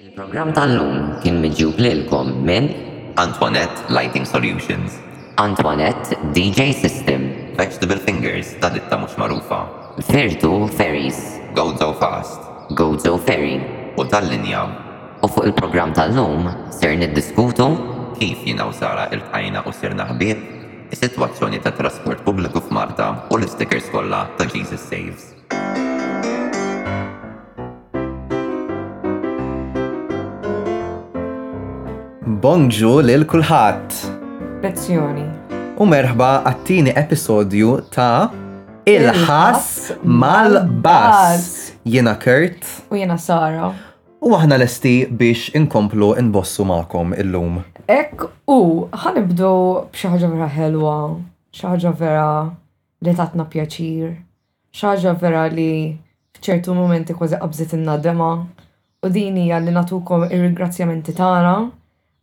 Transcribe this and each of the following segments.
Il-programm tal-lum kien miġjub lilkom minn. Antoinette Lighting Solutions. Antoinette DJ System. Vegetable Fingers ta' ditta mhux magħrufa. Virtu Ferries. Gozo Fast. Gozo Ferry. U tal-linja. U fuq il-programm tal-lum ser niddiskutu. Kif jiena u Sara iltqajna u sirna ħbieb, is-sitwazzjoni tat-trasport pubbliku f'Malta u l-istikers kollha ta' Jesus Saves. Bonġu lil kulħadd! Pezzjoni. U merħba għat-tieni episodju ta' Il-ħas mal-bass. Jiena Kurt. U jiena Sara. U aħna lesti biex inkomplu nbossu magħkom illum. Ek u ħanibdu b'xi ħaġa vera ħelwa, xi ħaġa vera li tatna pjaċir. Xi ħaġa vera li f'ċertu mumenti kważi qabżitilna dema' u din hija li nagħtukom ir-ringrazzjamenti tagħna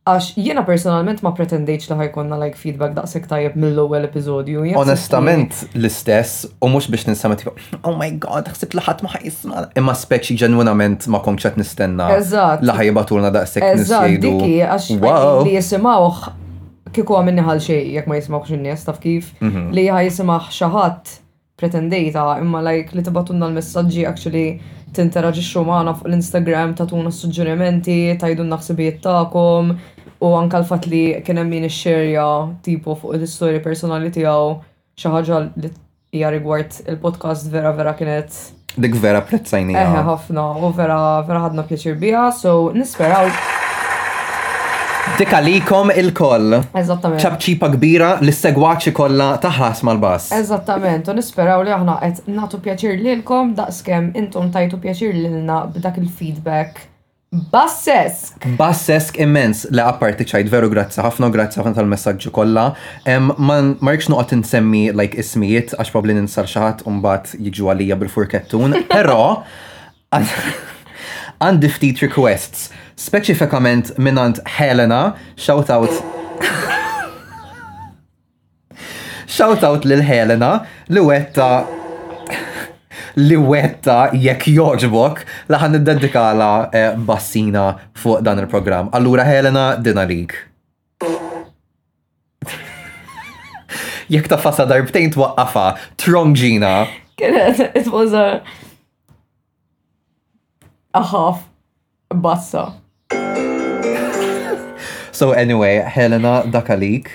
għax jiena personalment ma ppretendejtx li ħa jkollna like feedback daqshekk tajjeb mill-ewwel episodju. Onestament l-istess u mhux biex ninsema tipo oh my god ħsibt li ħadd ma ħa jisma' imma speċi ġenwinament ma kontx qed nistenna li ħa jibgħatulna daqshekk nies jgħidu wow. Li jisimgħuh kieku għamilni ħal xejn jekk ma jismgħuhx in-nies taf kif li ħa jisimgħuh xi ħadd pretendejtha imma like li tibgħatulna l-messaġġi actually tinteraġixxu magħna fuq l-Instagram tagħtuna s-suġġerimenti tgħidulna ħsibijiet tagħkom u anke l-fatt li kien hemm min ixxerja tipo fuq l-istorja personali tiegħu xi ħaġa li hija rigward il-podcast vera vera kienet Dik vera prezzajni. Eħe, ħafna, u vera, vera ħadna pjaċir bija, so nisperaw. Dik għalikom il-koll. Eżattament. ċabċipa kbira li segwaċi kollha taħas mal-bass. Eżattament, u nisperaw li aħna qed nagħtu pjaċir lilkom daqskemm intom tajtu pjaċir lilna b'dak il-feedback Bassesk! Bassesk immens! Le apparti ċajt veru grazzi ħafna u grazzi ħafna tal-messaġġi kollha. Ehm ma ma rridx noqgħod insemmi like ismijiet għax probabbli ninsa l xi ħadd u mbagħad jiġu għalija bil-furkettun però għandi ftit requests speċifikament mingħand Helena shout out Shout out lil Helena li wetta li wetta jekk joġbok li ħan id-dedikala eh, bassina fuq dan il-programm. Allura Helena dina lik. Jekk ta' fasa darbtejn twaqqafa, trong ġina. Kienet, it was a... a half. Bassa. So anyway, Helena, dak għalik.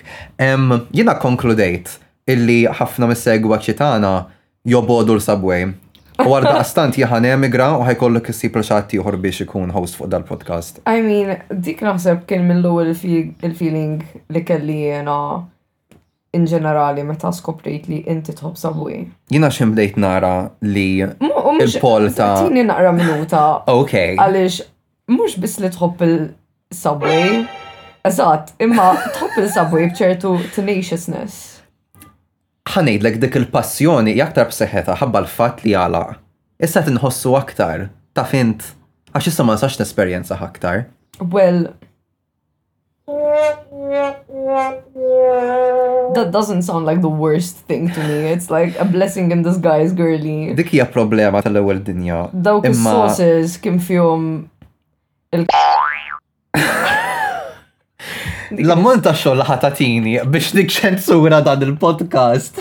Jina konkludejt illi ħafna mis-segwa ċitana jobodu l-subway. U għal daqstant jahan emigra u ħajkollu kissi proċatti uħor biex ikun host fuq dal-podcast. I mean, dik naħseb kien mill-ewwel il-feeling li kelli jena in ġenerali meta skoprejt li inti tħobb Subway? Jina xem bdejt nara li il-pol ta' Tini naqra minuta. Ok. Għalix, mux bis li tħobb il-Subway. Eżat, imma tħobb il-Subway bċertu tenaciousness. ħanejdlek dik il-passjoni jaktar b'seħħetha ħabba l-fatt li għala. Issa tinħossu aktar, ta' fint, għax issa ma nsax nesperjenza aktar. Well, That doesn't sound like the worst thing to me. It's like a blessing in disguise, girly. Dik hija problema tal-ewwel dinja. Dawk is-sauces kim fihom il L-ammont ta' xogħol ħatatini biex niċċensura dan il-podcast.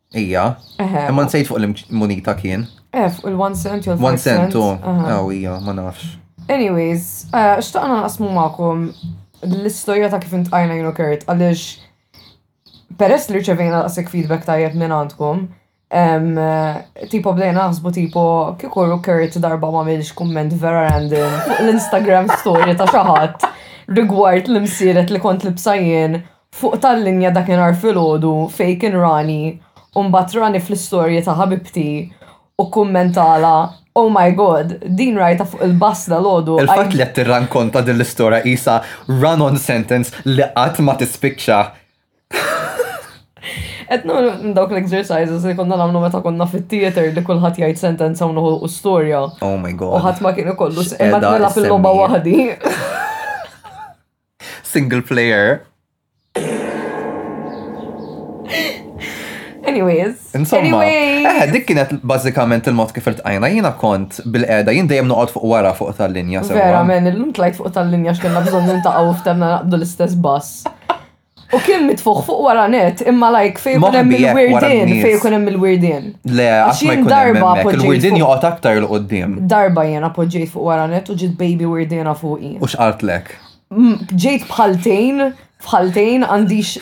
Ija. Imma nsejt fuq l-munita kien. Eh, fuq il-1 cent jew 1 cent. 1 cent, oh, ija, ma nafx. Anyways, eh, xtaqna naqsmu ma'kom l-istoria ta' kif intqajna jenu kert, għalix peress li rċevejna daqsek feedback tajjeb minn għandkom, tipo bdejna naħsbu tipo kikuru kert darba ma' milx kumment vera random l-Instagram story ta' xaħat rigward l-imsiret li kont li bsajjen Fuq tal-linja dakinhar filgħodu fejn kien rani u mbagħad rani fl-istorja ta' ħabibti u kkummentalha Oh my God, din rajtha fuq il-bass dalgħodu. Il-fatt li qed tirrankonta din l-istorja qisha run-on sentence li qatt ma tispiċċa. Qed nagħmel dawk l-exercises li konna nagħmlu meta konna fit-theater li kulħadd jgħid sentenza u noħolqu storja. Oh my God. U ħadd ma kien ikollu s-sqeda nilgħab il-logħba waħdi. Single player. Anyways. Insomma, eh, dik kienet bażikament il-mod kif irtqajna. Jiena kont bil-qeda, jien dejjem noqgħod fuq wara fuq tal-linja. Vera, men, illum tlajt fuq tal-linja x'kellna bżonn nintaqgħu f'temna naqbdu l-istess bass. U kien mitfuħ fuq wara net, imma like fej kun hemm il-wirdin, fej kun hemm il-wirdin. Le, għax ma darba Il-wirdin joqgħod aktar l qoddim Darba jien appoġġejt fuq wara net u ġiet baby wirdina fuqi. U x'qaltlek? Ġejt bħaltejn, bħaltejn għandix.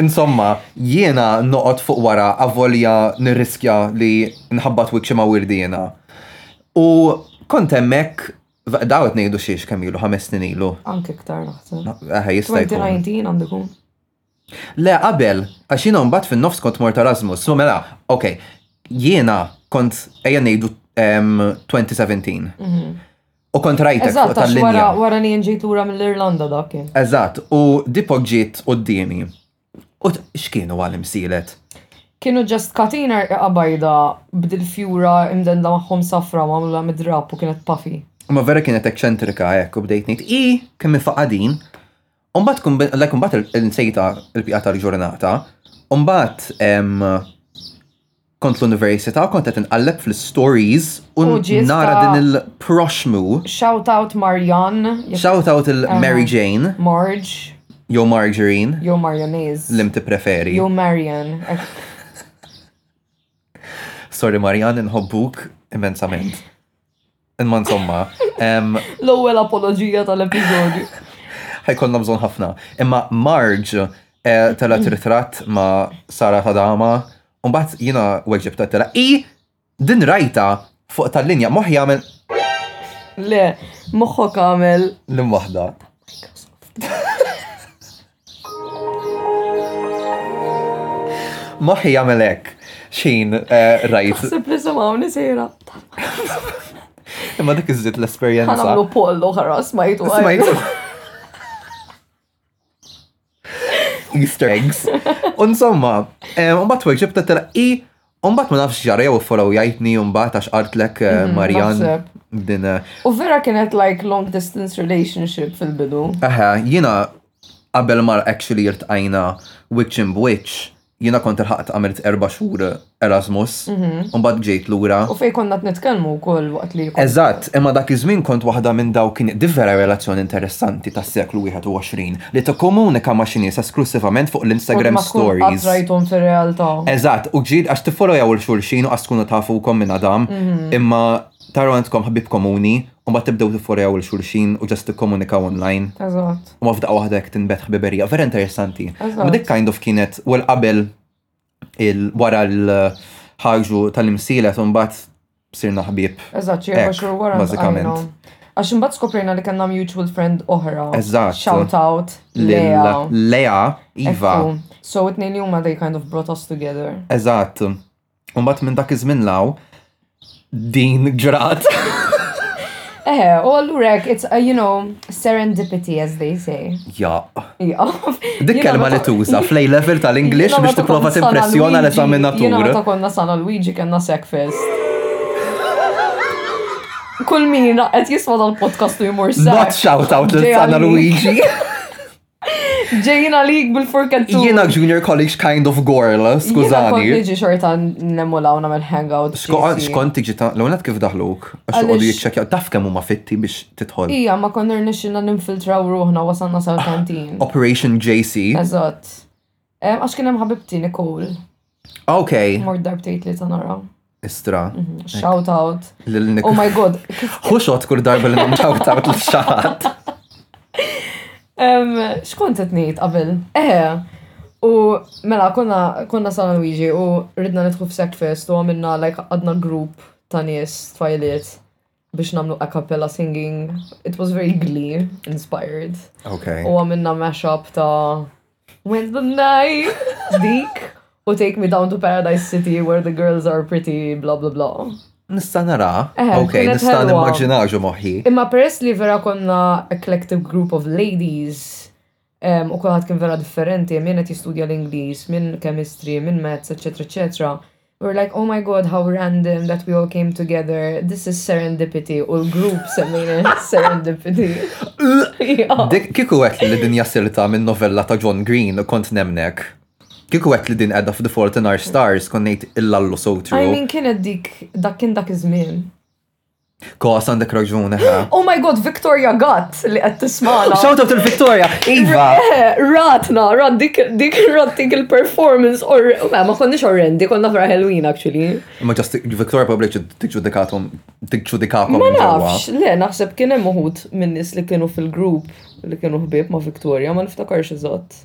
Insomma, jiena noqgħod fuq wara avolja nirriskja li nħabbat wikxi ma' wirdina. U kont hemmhekk Daw qed ngħidu xiex kemm ilu ħames snin ilu. Anke iktar naħseb. Aha, jista' jkun. 2019 għandu jkun. Le qabel, għax jiena mbagħad fin-nofs kont mort Erasmus, so mela, ok, jiena kont ejja ngħidu 2017. Mhm. U kont rajtek fuq tal-linja. Wara li nġejt lura mill-Irlanda dak. Eżatt, u Dipok ġiet qudiemi. U t- x'kienu għal imsielet? Kienu just katina rqiqa bajda b'dil-fjura imdendla magħhom safra magħmula mid-drapp u kienet puffy. Imma vera kienet eċċentrika hekk u bdejt ngħid, Hi, kemm hi faqgħa din! U mbagħad kumbi- like mbagħad il- insejtha l-bqija tal-ġurnata u mbagħad ehm, kont l-università kont qed inqalleb fl-stories u U ġiet nara ta- din il-proxmu. Shout out Marjan. jekk- Shout out il-Mary Aha. Jane Marge, jew Margarine jew Marjonese. li mtippreferi. Jew Marian. Sorry Marjan, inħobbuk immensament. Imma insomma. L-ewwel apoloġija tal-episodju. Ħajkonna bżonn ħafna. Imma Marge eh, tela ritratt ma' Sara ta' dama, u mbagħad jiena weġibta tela i din rajta fuq tal-linja moħħ jagħmel. Le, moħħok għamel. L-imwaħda. Moħi jagħmel hekk xejn eh, rajt. Sib li semgħu nisira. Imma dik iżżid l-esperjenza. Għamlu pollu ħara smajtu. Smajtu. Easter eggs. Insomma, eh, u bat weġib ta' tela i U mbagħad ma nafx ġara jew iffollowjajtni u mbagħad għax qartlek eh, Mhm, Marjan naħseb. din eh, U vera kienet like long distance relationship fil-bidu. Aha, jina qabel mar actually jirtqajna which in which, jina kont il-ħaqt għamilt erba xhur Erasmus, un bad ġejt lura. Mhm. U fej konna t-nitkelmu kol waqt li. Eżatt, imma dak iż-żmien kont waħda minn dawk kien di vera relazzjoni interessanti tas-seklu 21. Li tikkomunika ma' xi nies esklussivament fuq l-Instagram Stories. Forsi ma tkun qatt rajthom fir-realtà. Eżatt, u ġid għax tiffollojaw 'l xulxin u qas tkunu tafukom minn Adam, imma taraw għandkom ħbieb komuni u mbagħad tibdew tiffollojaw 'l xulxin u just tikkomunikaw online. Eżatt. U f'daqqa waħda hekk tinbet ħbiberija. Vera interessanti. Eżatt. Imma dik kind of kienet well qabel wara l-ħarġu tal-imsilet u mbagħad sirna ħbieb. Eżatt, xi erba' xhur wara. Bażikament. Għax imbagħad skoprejna li kellna mutual friend oħra. Eżatt. Shout out. Lea. Lea, Iva. So it-tnejn li huma they kind of brought us together. Eżatt. Imbagħad minn dak iż-żmien law din ġrat. Eh, u allura it's, uh, you know, serendipity as they say. Ja. Ja. Dik kelma li tuża fl level tal-English biex tipprova timpressjona l-esaminatur. Jena meta konna sana Luigi kellna sekfest. Kull mina qed jisma' dal-podcast u jmur sa. Not shout out lil sana Luigi. Ġejjin għalik bil-furkattu. Jiena junior college kind of girl, skużani. Kont niġi xorta nemmulaw namel hangout. Skont tiġi ta' l-għonet kif daħluk? Għax għodu jitċekja, taf kemm huma fitti biex titħol. Ija, ma konnir nixxina ninfiltraw ruħna wasanna sal-kantin. Operation JC. Eżatt. Eh, Għax kien hemm ħabibti Nicole, Ok, mort darbtejt li ta' nara. istra. Mhm, Shout out. Lil Oh Nicole. my god. Ħuxot kull darba li nam shout out li xaħat. Em, Xkont qed ngħid qabel? Eh. U mela konna konna San Luigi u ridna nidħlu f'Sackfest u għamilna like għadna grupp ta' nies tfajliet biex namlu a cappella singing. It was very glee inspired. Okay. U għamilna mashup ta' When's the night? Dik. U take me down to Paradise City where the girls are pretty bla bla bla. Nista' nara. Eh, ok, nista' nimmaġinaġu moħħi. Imma peress li vera konna eclectic group of ladies, U kulħadd kien vera differenti, min qed jistudja l-Ingliż, min Chemistry, min Maths, eċċetera eċċetera. We were like, oh my God, how random that we all came together, this is serendipity, u l-grupp semmejna serendipity. Dik kiku għet li din jassirta minn novella ta' John Green, kont nemnek. Kiku għet li din għedha f'Default in Our Stars, konnejt il-lallu sotru. I mean, kienet dik, dak kien dak iż-żmien. Kos għandek raġuni ħa. Oh my god, Victoria Gatt li qed tismana. Shout out il-Victoria, Iva. Eh, ratna, rat dik dik rat dik il-performance or ma ma konniex orrendi, konna vera ħelwin actually. Ma ġast Victoria Public tiġġudikathom tiġġudikakom. Ma nafx, le naħseb kien hemm uħud minn nies li kienu fil-grupp li kienu ħbieb ma' Victoria, ma niftakarx eżatt.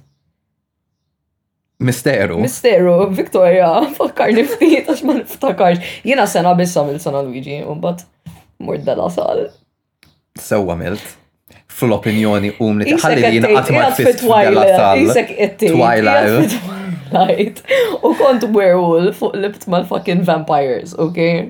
Misteru. Misteru, Victoria, fakkarni ftit għax ma niftakarx. Jiena sena biss għamil sena Luigi, u mbagħad mort dela sal. Sewwa milt. Fl-opinjoni u mli tħalli li jiena qatt ma tfist dela sal. Isek itti. Twilight. Twilight. U kont werewolf fuq libt mal-fucking vampires, okay?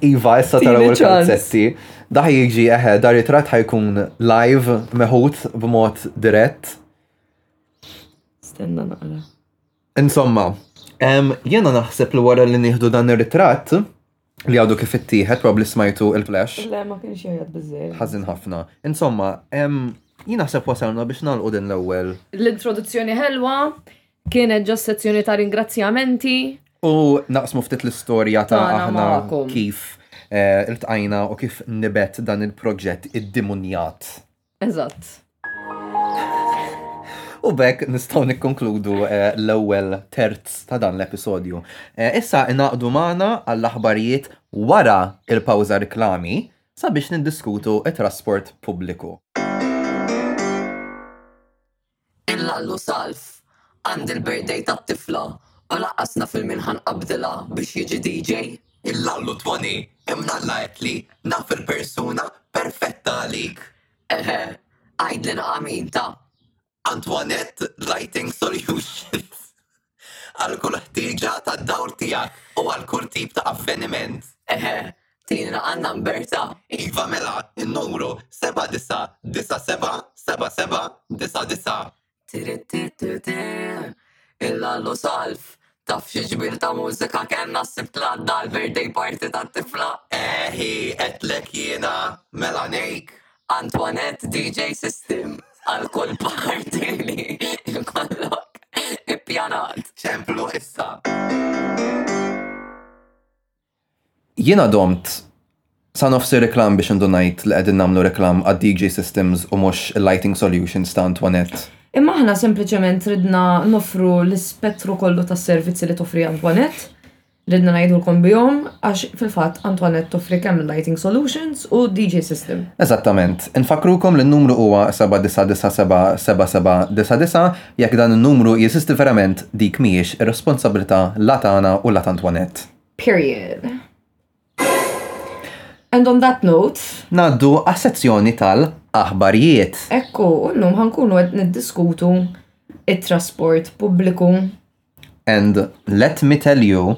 Iva, issa taraw il-kalzetti. Daħ jiġi eħe, dar itrat ħajkun live, meħut b'mod dirett. Stenna naqra. Insomma, jena naħseb li wara li nieħdu dan ir-ritratt, li għadu kif ittieħed, probabli smajtu il-flash. Le, ma kienx jgħajad bizzej. Ħazin ħafna. Insomma, jina ħseb wasalna biex nalqu din l-ewwel. L-introduzzjoni ħelwa, Kienet ġo sezzjoni ta' ringrazzjamenti. U naqsmu ftit l-istorja ta' aħna kif eh, iltqajna u kif nibet dan il-proġett id-dimunjat. Eżatt. U bekk nistgħu nikkonkludu eh, l-ewwel terz ta' dan l-episodju. Eh, issa inaqdu magħna għall-aħbarijiet wara il-pawża reklami sabiex niddiskutu it-trasport pubbliku. Illallu Salv, Għandi l-birthday tat-tifla u lanqas naf il-min ħa nqabbdilha biex jiġi DJ. Illallu Toni, Imnalla għedtli, naf il-persuna perfetta għalik. Eħe, għidlilna għamin ta. Antoinette Lighting Solutions. Għal kull ħtieġa tad-dawr tiegħek u għal kull tip ta' avveniment. Eħe, tina għan-number ta'. Iva mela, in-numru 79977799. Tirittittitir, il-Lallu Salv, taf xi ġbir ta' mużika kellna s-Sibt l-għadda għall-birthday party tat-tifla? Eħi, għedtlek jiena, mela ngħik. Antoinette DJ System għal kull parti li jkollok ippjanat. Ċemplu issa. Jiena domt sa nofsi reklam biex indunajt li qegħdin nagħmlu reklam għad DJ Systems u mhux il-Lighting Solutions ta' Antoinette. Imma aħna sempliċement ridna noffru l-ispettru kollu tas-servizzi li toffri Antoinette Ridna ngħidulkom bihom għax fil-fatt Antoinette toffri kemm il-lighting solutions u d-DJ system. Eżattament. Infakkrukom li n-numru huwa 79977799, jekk dan in-numru jeżisti verament dik mhijiex ir-responsabilità la tagħna u la t'Antoinette. Period. And on that note. Ngħaddu għas-sezzjoni tal-aħbarijiet. Hekk hu, u llum ħa nkunu qed niddiskutu t-trasport pubbliku. And let me tell you.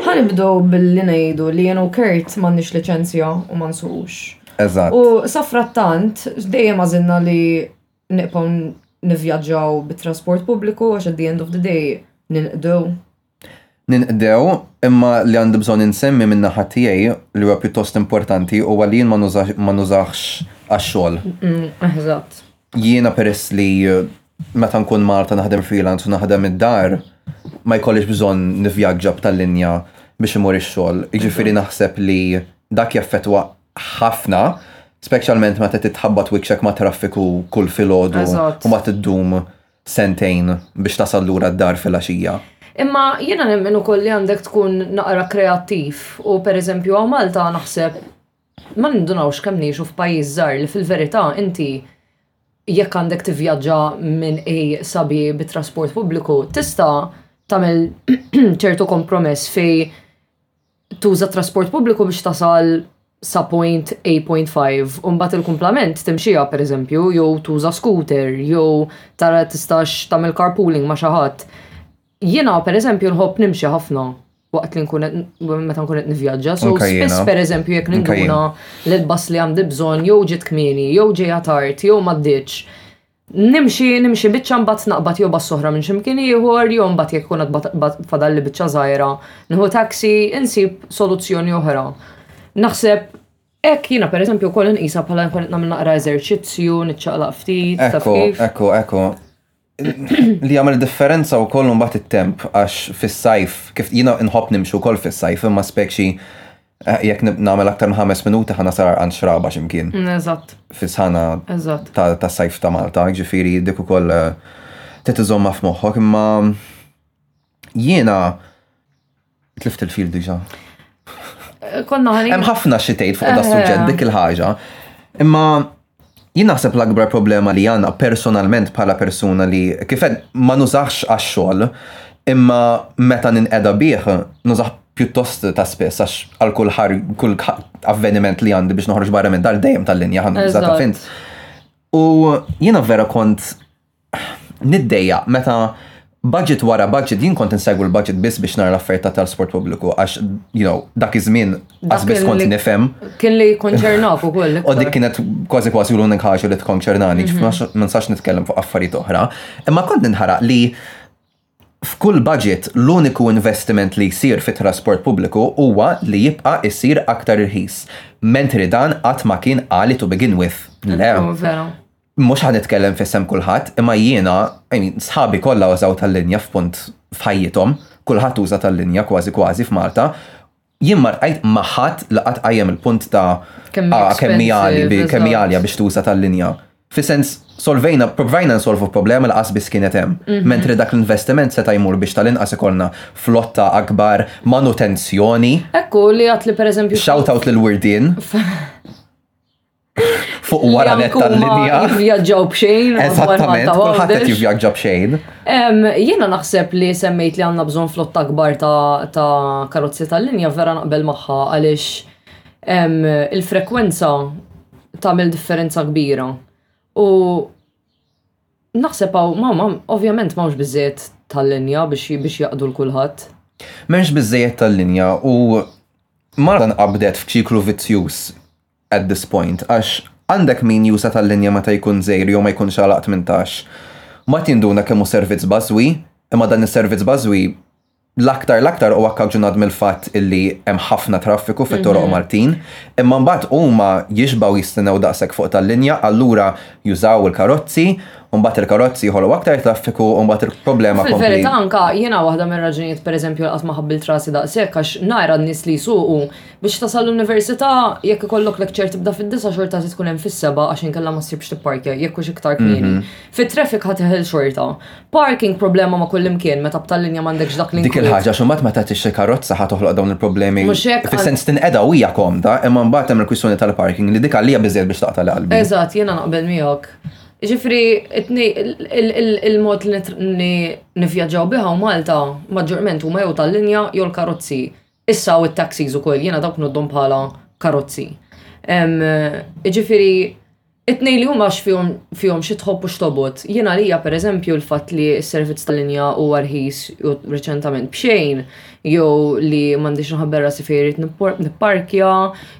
Ħanibdow billi ngħidu li jenu Kurt m'għandniex liċenzja u ma nsuqux. Eżatt. U safrattant, dejjem għażilna li nibqgħu nivvjaġġaw bit-trasport pubbliku għax at the end of the day ninqdew Ninqdew, imma li għandi bżonn insemmi min-naħa tiegħi, li huwa pjuttost importanti, huwa li jien ma nużahx għax-xogħol. Eżatt. Jiena peress li meta nkun Malta naħdem freelance u naħdem id-dar, ma jkollix bżonn nivvjaġġa b'tal-linja biex imur ix-xogħol. Jiġifieri naħseb li dak jaffettwa ħafna, speċjalment meta titħabbat wiċċek ma' traffiku kull filgħodu u ma tiddum sentejn biex tasal lura d-dar filgħaxija. Imma jiena nemmen ukoll li għandek tkun naqra kreattiv u pereżempju hawn Malta naħseb ma nindunawx kemm ngħixu f'pajjiż żgħar li fil-verità inti jekk għandek tivvjaġġa minn A sa B bit-trasport pubbliku tista' tagħmel ċertu kompromess fej tuża t-trasport pubbliku biex tasal sa point A, point 5, u mbagħad il-kumplament timxiha pereżempju, jew tuża scooter, jew tara tistax tagħmel carpooling ma' xi ħadd. Jiena pereżempju nħobb nimxi ħafna waqt li nkun meta nkun qed nivvjaġġa. So spiss pereżempju jekk ninduna l-bass li għandi bżonn jew ġiet kmieni, jew ġejja tard, jew m'għaddietx. Nimxi, nimxi biċċa mbagħad naqbad jew bass oħra minn x'imkien ieħor, jew mbagħad jekk ikun qed fadalli biċċa żgħira, nieħu taxi, insib soluzzjoni oħra. Naħseb hekk jiena pereżempju wkoll inqisha bħala nkun qed nagħmel naqra eżerċizzju, niċċaqlaq ftit, taf kif. Ekku, ekku, li jagħmel differenza wkoll mbagħad it-temp għax fis-sajf kif jiena nħobb nimxu wkoll fis-sajf imma spekxi Eh, jekk nagħmel aktar minn ħames minuti ħana sar għand xraba x'imkien. Mm, eżatt. Fis-ħana tas-sajf ta' Malta, ġifieri dik ukoll eh, trid iżommha f'moħħok imma jiena tlift il-fil diġà. Eh, konna Hemm ħafna xi tgħid fuq da suġġett dik il-ħaġa. Imma Jien naħseb l-akbar problema li għandna personalment bħala persuna li kif għedt ma nużahx għax-xogħol imma meta ninqeda bih nużah pjuttost ta' spiss għax għal kull ħar kull avveniment li għandi biex noħroġ barra minn dar dejjem tal-linja ħa nuża ta' fint. U jiena vera kont Niddejjaq meta budget wara budget, jien kont insegwi l-budget biss biex nara l-affarijiet ta' trasport pubbliku għax you know, dak iż-żmien qas biss kont nifhem. Kien li jikkonċernak ukoll. U dik kienet kważi kważi l-unika ħaġa li tikkonċernani, ma nistax nitkellem fuq affarijiet oħra. Imma kont ninħaraq li F'kull budget, l-uniku investiment li jsir fit-trasport pubbliku huwa li jibqa' jsir aktar irħis, mentri dan qatt ma kien għali to begin with. Le. Huwa veru. Mhux ħa nitkellem f'isem kulħadd, imma jiena, I mean, sħabi kollha użaw tal-linja f'punt f'ħajjithom, kulħadd uża tal-linja kważi kważi f'Malta, Jien ma ltqajt ma' ħadd li qatt qajjem il-punt ta' Kemm hi ah kemm hi għali expensive, bi kemm hi għalja eżatt. biex tuża tal-linja. Fi sens, solvejna, provajna nsolvu problema li qas biss kienet hemm. Mentri dak l-investiment seta' jmur biex tal-inqas ikollna flotta akbar, manutenzjoni. Hekk hu, li għad li pereżempju f'. Shout out lil Wirdien. F'. fuq wara net tal-linja. Jivjaġġaw bxejn. Esattament, kullħat qed jivjaġġa bxejn. Jiena naħseb li semmejt li għandna bżonn flotta akbar ta' karozzi tal-linja vera naqbel magħha għaliex il-frekwenza tagħmel differenza kbira. U naħseb hawn ma ovvjament m'hawnx biżejjed tal-linja biex jaqdu l-kulħadd. M'hemmx biżejjed tal-linja u mara nqabdet f'ċiklu vizzjuż at this point, għax għandek min jusa tal-linja meta jkun żgħir jew ma jkunx għalaq tmintax. Mbagħad jinduna kemm hu servizz bażwi, imma dan is-servizz bażwi l-aktar l-aktar huwa kkawġunat mill-fatt illi hemm ħafna traffiku fit-toroq Maltin, imma mbagħad huma jixbgħu jistennew daqshekk fuq tal-linja, allura jużaw il-karozzi, u mbagħad il-karozzi joħolqu aktar traffiku u mbagħad il-problema tkompli. Fil-verità anke jiena waħda mir-raġunijiet pereżempju li qatt ma ħabbilt rasi daqshekk għax nara n-nies li jsuqu, Biex tasal l-università, jekk ikollok lecture tibda fid-disa' xorta se tkun hemm fis-seba' għax inkella ma ssibx tipparkja jekk hux iktar kmieni. Fit-traffic ħa teħel xorta. Parking problema ma' kullimkien, meta b'tal-linja m'għandekx dak l-inkwiet. Dik il-ħaġa għax imbagħad meta tixtri karozza ħa toħloq dawn il-problemi. Mhux hekk. Fis-sens tinqeda u hija komda, imma mbagħad hemm il-kwistjoni tal-parking li dik għalija biżżejjed biex taqta' li qalbi. Eżatt, jiena naqbel miegħek. Jiġifieri t-tnejn il-mod li nivvjaġġaw biha u Malta maġġorment huma jew tal-linja jew l-karozzi. Issa hawn it-taxis ukoll, jiena dawk noddhom bħala karozzi. Ġifieri it-tnejn li huma fihom xi tħobb u x'tobod. Jiena għalija pereżempju l-fatt li s-servizz tal-linja huwa rħis u reċentament b'xejn, jew li m'għandix nħabber rasi fejn irid nipparkja,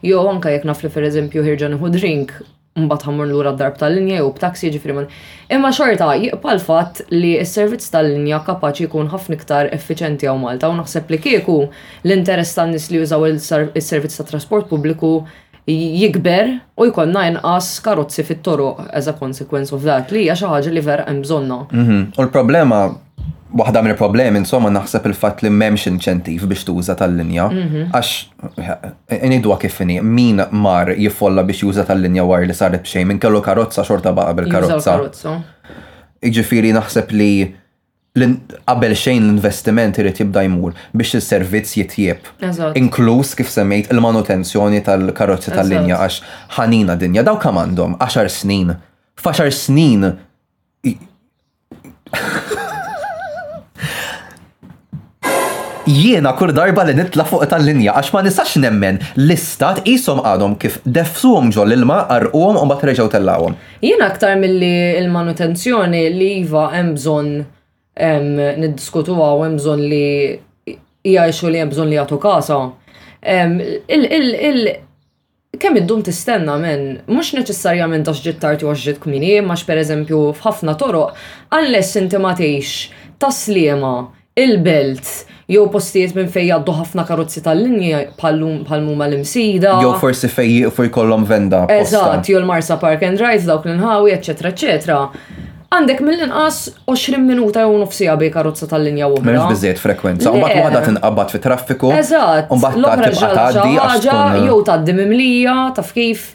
jew anke jekk naf li pereżempju ħierġa nieħu drink, mbagħad ħa mmur lura d-darb tal-linja jew b'taxi jiġifieri ma Imma xorta jibqa' l-fatt li s-servizz tal-linja kapaċi jkun ħafna iktar effiċenti hawn Malta u naħseb li kieku l-interess tan-nies li jużaw is-servizz tat-trasport pubbliku jikber u jkollna inqas karozzi fit-toroq as a consequence of that li hija xi ħaġa li vera hemm bżonnha. Mhm. U l-problema waħda mill-problemi insomma naħseb il-fatt li m'hemmx inċentiv biex tuża tal-linja mhm. għax Inidwa kif inhi, min mar jiffolla biex juża tal-linja war li saret b'xejn, minn kellu karozza xorta baqa bil-karozza. Iġifiri naħseb li qabel xejn l-investiment irid jibda jmur biex il-servizz jitjieb. Inkluż kif semmejt il-manutenzjoni tal-karozzi tal-linja għax ħanina dinja. Daw kemm għandhom? Għaxar snin. F'għaxar snin jiena kull darba li nitla fuq tal-linja għax ma nistax nemmen l-istat isom għadhom kif defsuhom ġol l-ilma arquhom u mbagħad reġgħu tellawhom. Jiena aktar milli l-manutenzjoni li iva hemm bżonn niddiskutuha u hemm bżonn li hija issue li hemm bżonn li jagħtu kasa. Kemm iddum tistenna, men? Mhux neċessarjament għax ġiet tard jew għax ġiet kmieni, imma għax pereżempju f'ħafna toroq, unless inti ma tgħixx tas-Sliema, il-Belt, jew postijiet minn fejn jgħaddu ħafna karozzi tal-linja bħal mhuma l-Imsida. Jew forsi fejn jieqfu jkollhom venda apposta. Eżatt, jew l-Marsa Park and Ride, dawk l-inħawi, eċċetera eċċetera. għandek mill-inqas 20 minuta jew nofsija bej karozza tal-linja waħda. Mhux biżejjed frekwenza, u mbagħad waħda tinqabad fit-traffiku. Eżatt, u mbagħad tagħti tgħaddi ħaġa jew tgħaddi mimlija, taf kif.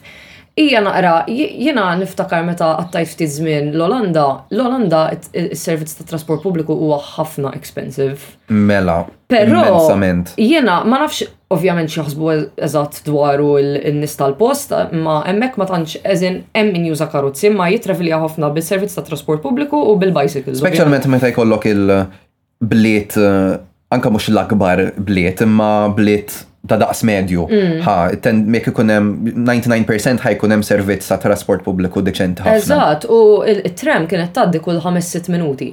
Hija naqra, jiena niftakar meta qattajt ftit żmien l-Olanda, l-Olanda is-servizz tat-trasport pubbliku huwa ħafna expensive. Mela, Però jiena ma nafx ovvjament x'jaħsbu eżatt dwaru n-nies tal-post, ma hemmhekk ma tantx eżin hemm min juża karozzi, ma jitravilja ħafna bis-servizz ta' trasport pubbliku u bil-bicycles. Speċjalment meta jkollok il-bliet eh, anka mhux l-akbar bliet, imma bliet ta' daqs medju. Mm. Ha, mek ikun hemm 99% ħajkun hemm servizz ta' trasport pubbliku deċenti ħafna. Eżatt, u t-tram kienet tgħaddi kull 5-6 minuti.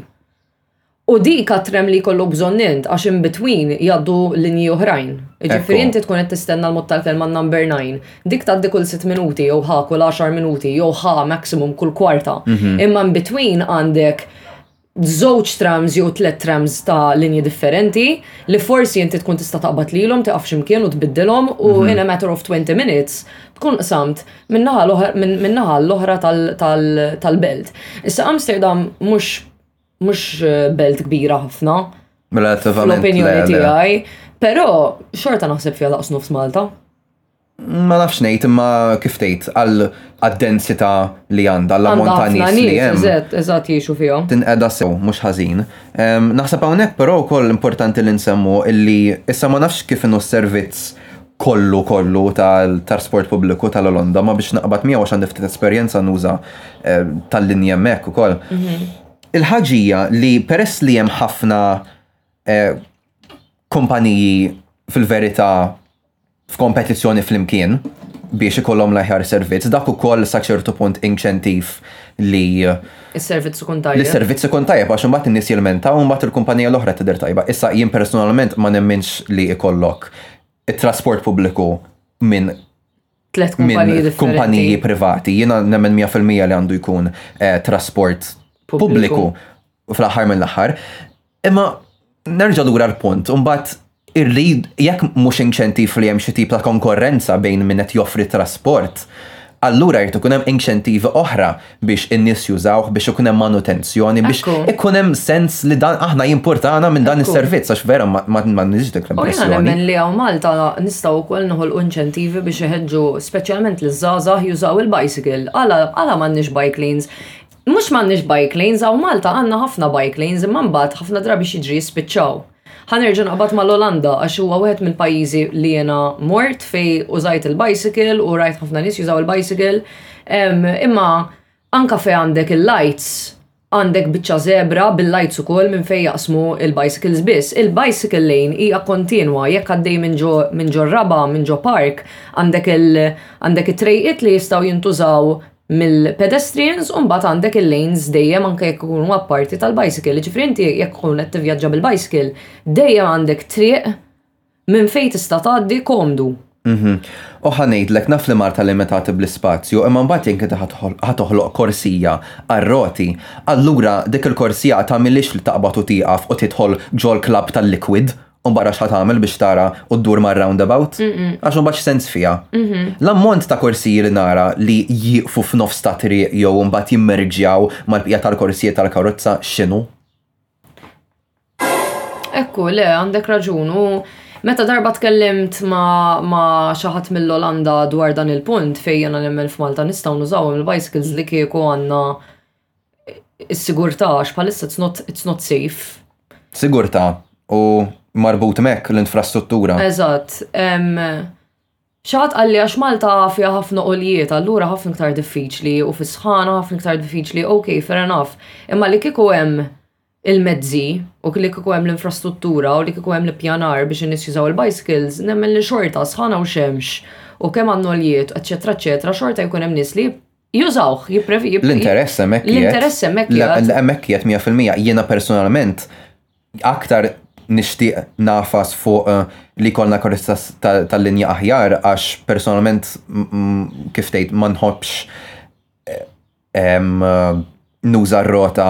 U dik għatrem li jkollok bżonn int, għax in between jgħaddu linji oħrajn. Ġifieri inti tkun qed tistenna l-mod tal-kelma number 9. Dik tgħaddi kull sitt minuti jew ħa kull għaxar minuti jew ħa maximum kull kwarta. Mhm. Imma in between għandek żewġ trams jew tliet trams ta' linji differenti li forsi inti tkun tista' taqbad lilhom tieqaf xi mkien u tbiddilhom u mhm. in a matter of 20 minutes tkun qsamt min-naħa l-oħra tal-belt. Issa Amsterdam mhux mhux belt kbira ħafna. Relativament. L-opinjoni tiegħi. Però xorta naħseb fiha daqs nofs Malta. Ma nafx ngħid imma kif tgħid għal għad-densità li għandha l montanji li hemm. Eżatt, eżatt jgħixu fihom. Tinqeda sew mhux ħażin. Naħseb hawnhekk però wkoll importanti li nsemmu illi issa ma nafx kif inhu s-servizz kollu kollu tal-trasport pubbliku tal-Olanda ma biex naqbad miegħu għax għandi ftit esperjenza nuża eh, tal-linja hemmhekk ukoll. Mhm. Il-ħaġija li peress li hemm ħafna eh, kumpaniji fil-verità f'kompetizzjoni fl-imkien biex ikollhom l-aħjar servizz, dak ukoll sa ċertu punt inċentiv li Is-servizz ikun li tajjeb. s-servizz ikun tajjeb għax imbagħad in-nies jilmentaw u mbagħad il-kumpanija l-oħra tidher tajba. Issa jien personalment ma nemminx li ikollok it-trasport pubbliku minn tlet kumpaniji privati. Jiena nemmen 100% li għandu jkun eh, trasport pubbliku fl-aħħar mill-aħħar. Imma nerġa' lura l-punt, imbagħad irrid jekk mhux inċentiv li hemm xi tip ta' konkorrenza bejn min qed joffri trasport, allura jrid ikun hemm inċentivi oħra biex in-nies jużawh, biex ikun hemm manutenzjoni, biex ikun hemm sens li dan aħna jimpurtana minn dan is-servizz għax vera ma nix dik l-impressjoni. U jiena nemmen li hawn Malta nistgħu wkoll noħolqu inċentivi biex iħeġġu speċjalment liż-żgħażagħ jużaw il-bicycle. Għala m'għandniex bike lanes? Mhux m'għandniex bike lanes, hawn Malta għandna ħafna bike lanes imma mbagħad ħafna drabi x'jiġri jispiċċaw. Ħa nerġa' naqbad mal-Olanda għax huwa wieħed mill-pajjiżi li jiena mort fej użajt il-bicycle u rajt ħafna nies jużaw il-bicycle. Imma anka fej għandek il-lights, għandek biċċa żebra bil-lights ukoll minn fejn jaqsmu il-bicycles biss. Il-bicycle lane hija kontinwa jekk għaddej minn ġo minn ġo r-raba' minn ġo park għandek il għandek it-trejqiet li jistgħu jintużaw mill-pedestrians u mbagħad għandek il-lanes dejjem anke jekk ikunu apparti tal-bicycle. Ġifri inti jekk tkun qed tivvjaġġa bil-bicycle, dejjem għandek triq minn fejn tista' tgħaddi komdu. Mhm. U ħa ngħidlek naf li Malta limitati bl-ispazju, imma mbagħad jekk inti ħa toħloq korsija għar-roti, allura dik il-korsija għad tagħmilhiex li taqbad u tieqaf u tidħol ġol-klabb tal-liquid Umbagħad għax tagħmel biex tara u ddur mar-roundabout? Għax umbagħad x'sens fiha? Mhm. L-ammont ta' korsiji li nara li jieqfu f'nofs ta' triq jew imbagħad jimmerġjaw mal-bqija tal-korsijiet tal-karozza x'inhu? Ekku, le, għandek raġun. U meta darba tkellimt ma', ma xi ħadd mill-Olanda dwar dan il-punt fejn jiena nemmen f'Malta nistgħu nużaw il-bicycles li kieku għandna is-sigurtà għax bħalissa it's not, it's not safe. Sigurtà u marbut mek l-infrastruttura. Eżatt. ċaħat għalli għax Malta fija ħafna oljiet, allura ħafna iktar diffiċli u fis-sħana ħafna iktar diffiċli, ok, fair enough. Imma li kiku hemm il-mezzi u li kieku hemm l-infrastruttura u li kieku hemm l-ippjanar biex in-nies jużaw il-bicycles, nemmen li xorta sħana u xemx u kemm għan-nogħlijiet eċċetera eċċetera xorta jkun hemm nies li jużawh, jipprevi-. L-interess hemmhekk qiegħed. L-interess hemmhekk qiegħed. Le, hemmhekk qiegħed mija fil-mija. Jiena personalment aktar nixtieq ngħafas fuq li jkollna karozza tal-linja aħjar għax personalment kif tgħid ma nħobbx Nuża r-rota.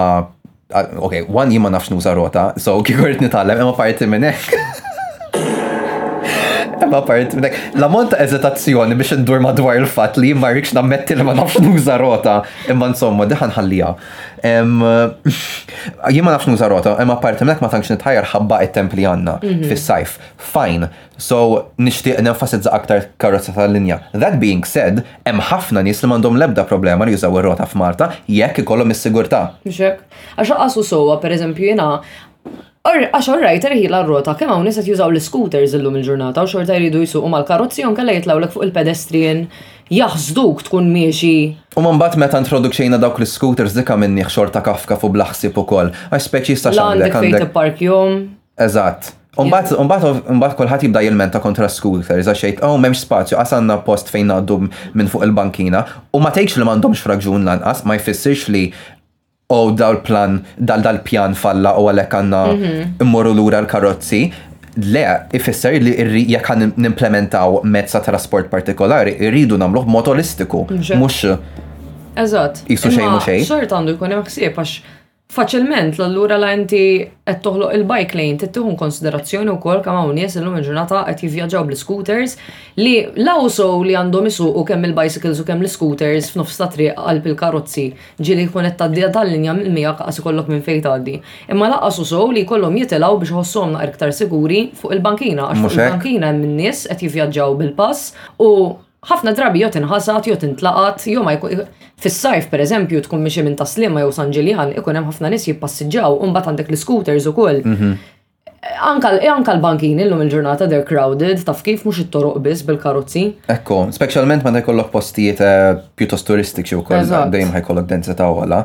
Ok, one jien ma nafx nuża rota, so kieku rrid nitgħallem, imma parti minn hekk. Imma parti minn hekk. L-ammont ta' eżitazzjoni biex indur madwar il-fatt li jien ma rridx nammetti li ma nafx nuża rota, imma insomma diħa nħalliha. Jien ma nafx nuża rota, imma parti minn hekk ma tantx nitħajjar ħabba it-temp li għandna fis-sajf. Fajn. So, nixtieq nenfasizza aktar karozza tal-linja. That being said, hemm ħafna nies li m'għandhom l-ebda problema li jużaw ir-rota f'Malta jekk ikollhom is-sigurtà. Mhux hekk? Għax lanqas hu sewwa, pereżempju, jiena, għax orajt irħilha r-rota, kemm hawn nies qed jużaw l-iscooters illum il-ġurnata u xorta jridu jsuqu mal-karozzi jew inkella jitlgħulek fuq il-pedestrian, jaħsduk tkun miexi. U ma mbagħad meta introduċejna dawk l-iscooters dik għamilnieh xorta kafkaf u bla ħsieb ukoll, għax speċi jista' x'għamlek, għandek. La għandek fejn tipparkjhom, Eżatt. Umbat, umbat, umbat kolħat jibda jilmenta kontra scooters, għax jgħid, oh, memx spazju, għas għanna post fejn għaddu minn fuq il-bankina, u ma tgħidx li m'għandhomx fraġun lanqas, ma jfissirx li o oh, dal plan dal dal pjan falla u għalhekk għandna mhm. immorru lura l-karozzi. Le, ifisser li jekk għan nimplementaw mezza trasport partikolari, irridu nagħmluh mod olistiku, mhux Eżatt. Isu xejn mhux xejn. Xort għandu jkun hemm ħsieb għax Faċilment, l allura la inti qed toħloq il-bike lane, inti tieħu konsiderazzjoni wkoll kemm hawn nies illum il-ġurnata qed jivvjaġġaw bl-scooters li la hu sew li għandhom isuqu kemm il-bicycles u kemm l-iscooters f'nofs ta' triq qalb il-karozzi, ġieli jkun qed tgħaddi tal-linja minn miegħek qas ikollok minn fejn tgħaddi. Imma lanqas hu sew li jkollhom jitilgħu biex iħossuhom naqra iktar siguri fuq il-bankina għax fuq il-bankina hemm in-nies qed jivvjaġġaw bil-pass u Ħafna drabi jew tinħasad jew tintlaqat jew ma jkun fis-sajf pereżempju tkun mixi minn ta' Sliema jew San Ġiljan ikun hemm ħafna nies jippassiġġaw u mbagħad għandek l-iscooters ukoll. Anke l-bankini llum il-ġurnata they're crowded taf kif mhux it-toroq biss bil-karozzi. Ekku, speċjalment meta jkollok postijiet pjuttost turistiċi wkoll dejjem ħa jkollok densità ogħla.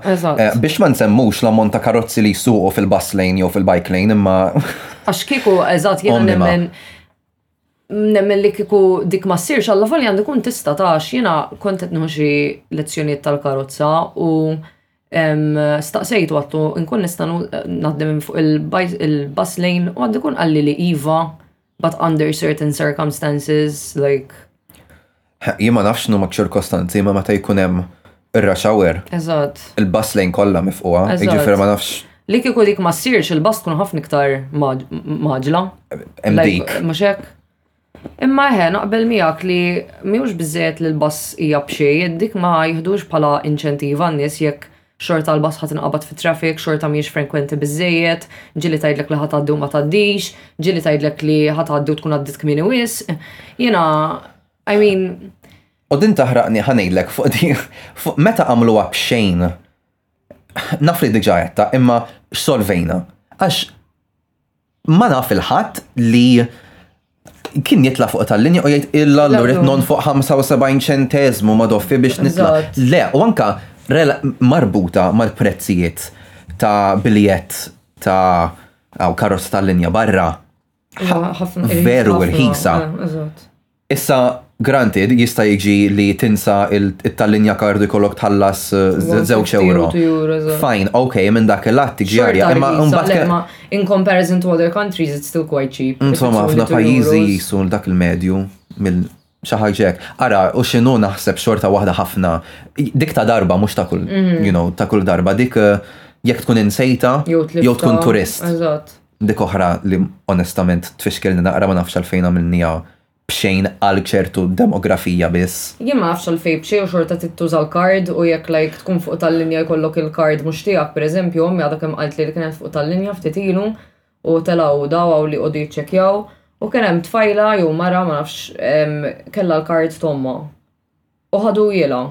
Biex ma nsemmux l-ammont ta' karozzi li jsuqu fil-bus lane jew fil-bike lane imma. Għax kieku eżatt jiena nemmen. Nemmen li kiku dik ma ssirx alla volja għandu kun tista' tax jiena kont qed nieħu xi lezzjonijiet tal-karozza u staqsejtu għattu nkun nista' naħdem minn fuq il-bus lane u għandu jkun qalli li iva but under certain circumstances like Jien ma nafx x'numa ċ-ċirkostanzi imma meta jkun hemm ir-rush hour. Eżatt. Il-bus lane kollha mifquha, jiġifieri ma nafx. Li kieku dik ma ssirx il-bus tkun ħafna iktar mgħaġġla. Hemm dik. Mhux hekk? Imma eħe, naqbel miegħek li mhux biżżejjed li l-bus hija b'xejn, dik ma jiħdux bħala inċentiv għan-nies jekk Xorta l-bus ħa tinqabad fit-traffic, xorta mhijiex frenkwenti biżżejjed, ġieli tgħidlek li ħa tgħaddi u ma tgħaddix, ġieli tgħidlek li ħa tgħaddi u tkun għaddiet kmieni wisq. Jiena, I mean. U din taħraqni ħa ngħidlek fuq din, fuq meta għamluha b'xejn, naf li diġà għedtha, imma x'solvejna? Għax Ma naf il-ħadd li kien jitla fuq tal-linja u jgħid illa l rrit non fuq 75 ċentezmu ma doffi biex nitla. Le, u anka marbuta mal-prezzijiet ta' biljett ta' għaw karozza tal-linja barra. Veru il-ħisa. Eh, Issa, granted, jista' jiġi li tinsa il-tallinja kardu jkollok tħallas żewġ euro. Fine, ok, minn dak il-att tiġi imma mbagħad. In comparison to other countries, it's still quite cheap. Insomma, f'na pajjiżi jisu dak il-medju mill xaħġek. Ara, u xinu naħseb xorta waħda ħafna. Dik ta' darba, mux ta' kull, mhm. you know, ta' kull darba. Dik eh, jek tkun insejta, jew tkun turist. Eżatt. Dik oħra li onestament tfixkelni naqra ma nafx għalfejn għamilniha b'xejn għal ċertu demografija biss. Jien ma nafx għalfejn b'xejn xorta trid tuża l-card u jekk like tkun fuq tal-linja jkollok il-card mhux tiegħek pereżempju ommi għadha kemm qaltli li kienet fuq tal-linja ftit ilu u telgħu daw hawn li jqogħdu jiċċekkjaw u kien hemm tfajla jew mara ma nafx kellha l-card t'ommha u ħaduhielha.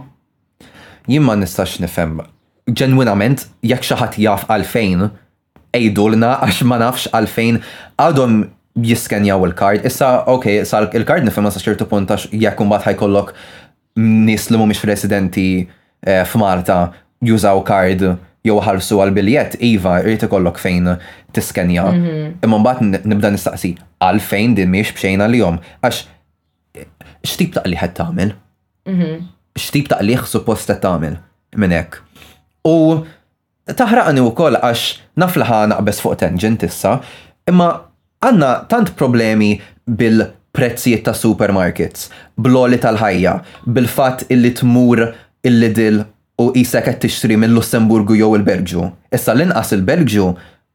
Jien ma nistax nifhem ġenwinament jekk xi ħadd jaf għalfejn Għidulna għax ma nafx għalfejn għadhom jiskenjaw il-kard. Issa, ok, sa il-kard nifhimha sa ċertu punt għax jekk imbagħad ħajkollok nies li mhumiex residenti eh, f'Malta jużaw kard jew ħalsu għal biljett, iva, irid ikollok fejn tiskenja. Mhm. Imma mbagħad nibda nistaqsi għalfejn din mhix bxejna lihom. Għax eh, x'tip ta' qliħ qed tagħmel? Mhm. X'tip ta' qliħ suppost qed tagħmel minn hekk? U Taħraqni wkoll għax naf li ħa naqbeż fuq tangent issa, imma għandna tant problemi bil prezzijiet ta' supermarkets, bl-għoli tal-ħajja, bil-fatt illi tmur il-Lidl u qisek qed tixtri mil-Lussemburgu jew il-Belġju. Issa l-inqas il-Belġju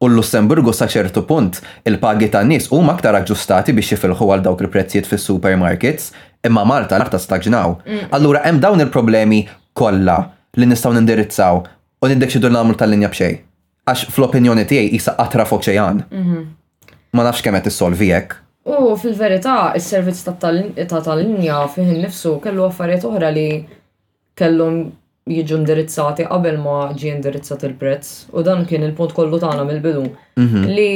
u l-Lussemburgu sa ċertu punt, il-pagi tan-nies huma aktar aġġustati biex jifilħu għal dawk il-prezzijiet fis-supermarkets, imma Malta l-aktar ta' stagnaw. Allura hemm dawn il-problemi kollha li nistgħu nindirizzaw u niddeċiedu li nagħmlu tal-linja b'xejn. Għax fl-opinjoni tiegħi qisha qatra fuq ċejgħan. Ma nafx kemm qed issolvi hekk. U fil-verità, is-servizz ta' tal-linja fih innifsu kellu affarijiet oħra li kellhom jiġu indirizzati qabel ma ġie indirizzat il-prezz u dan kien il-punt kollu tagħna mill-bidu mhm. li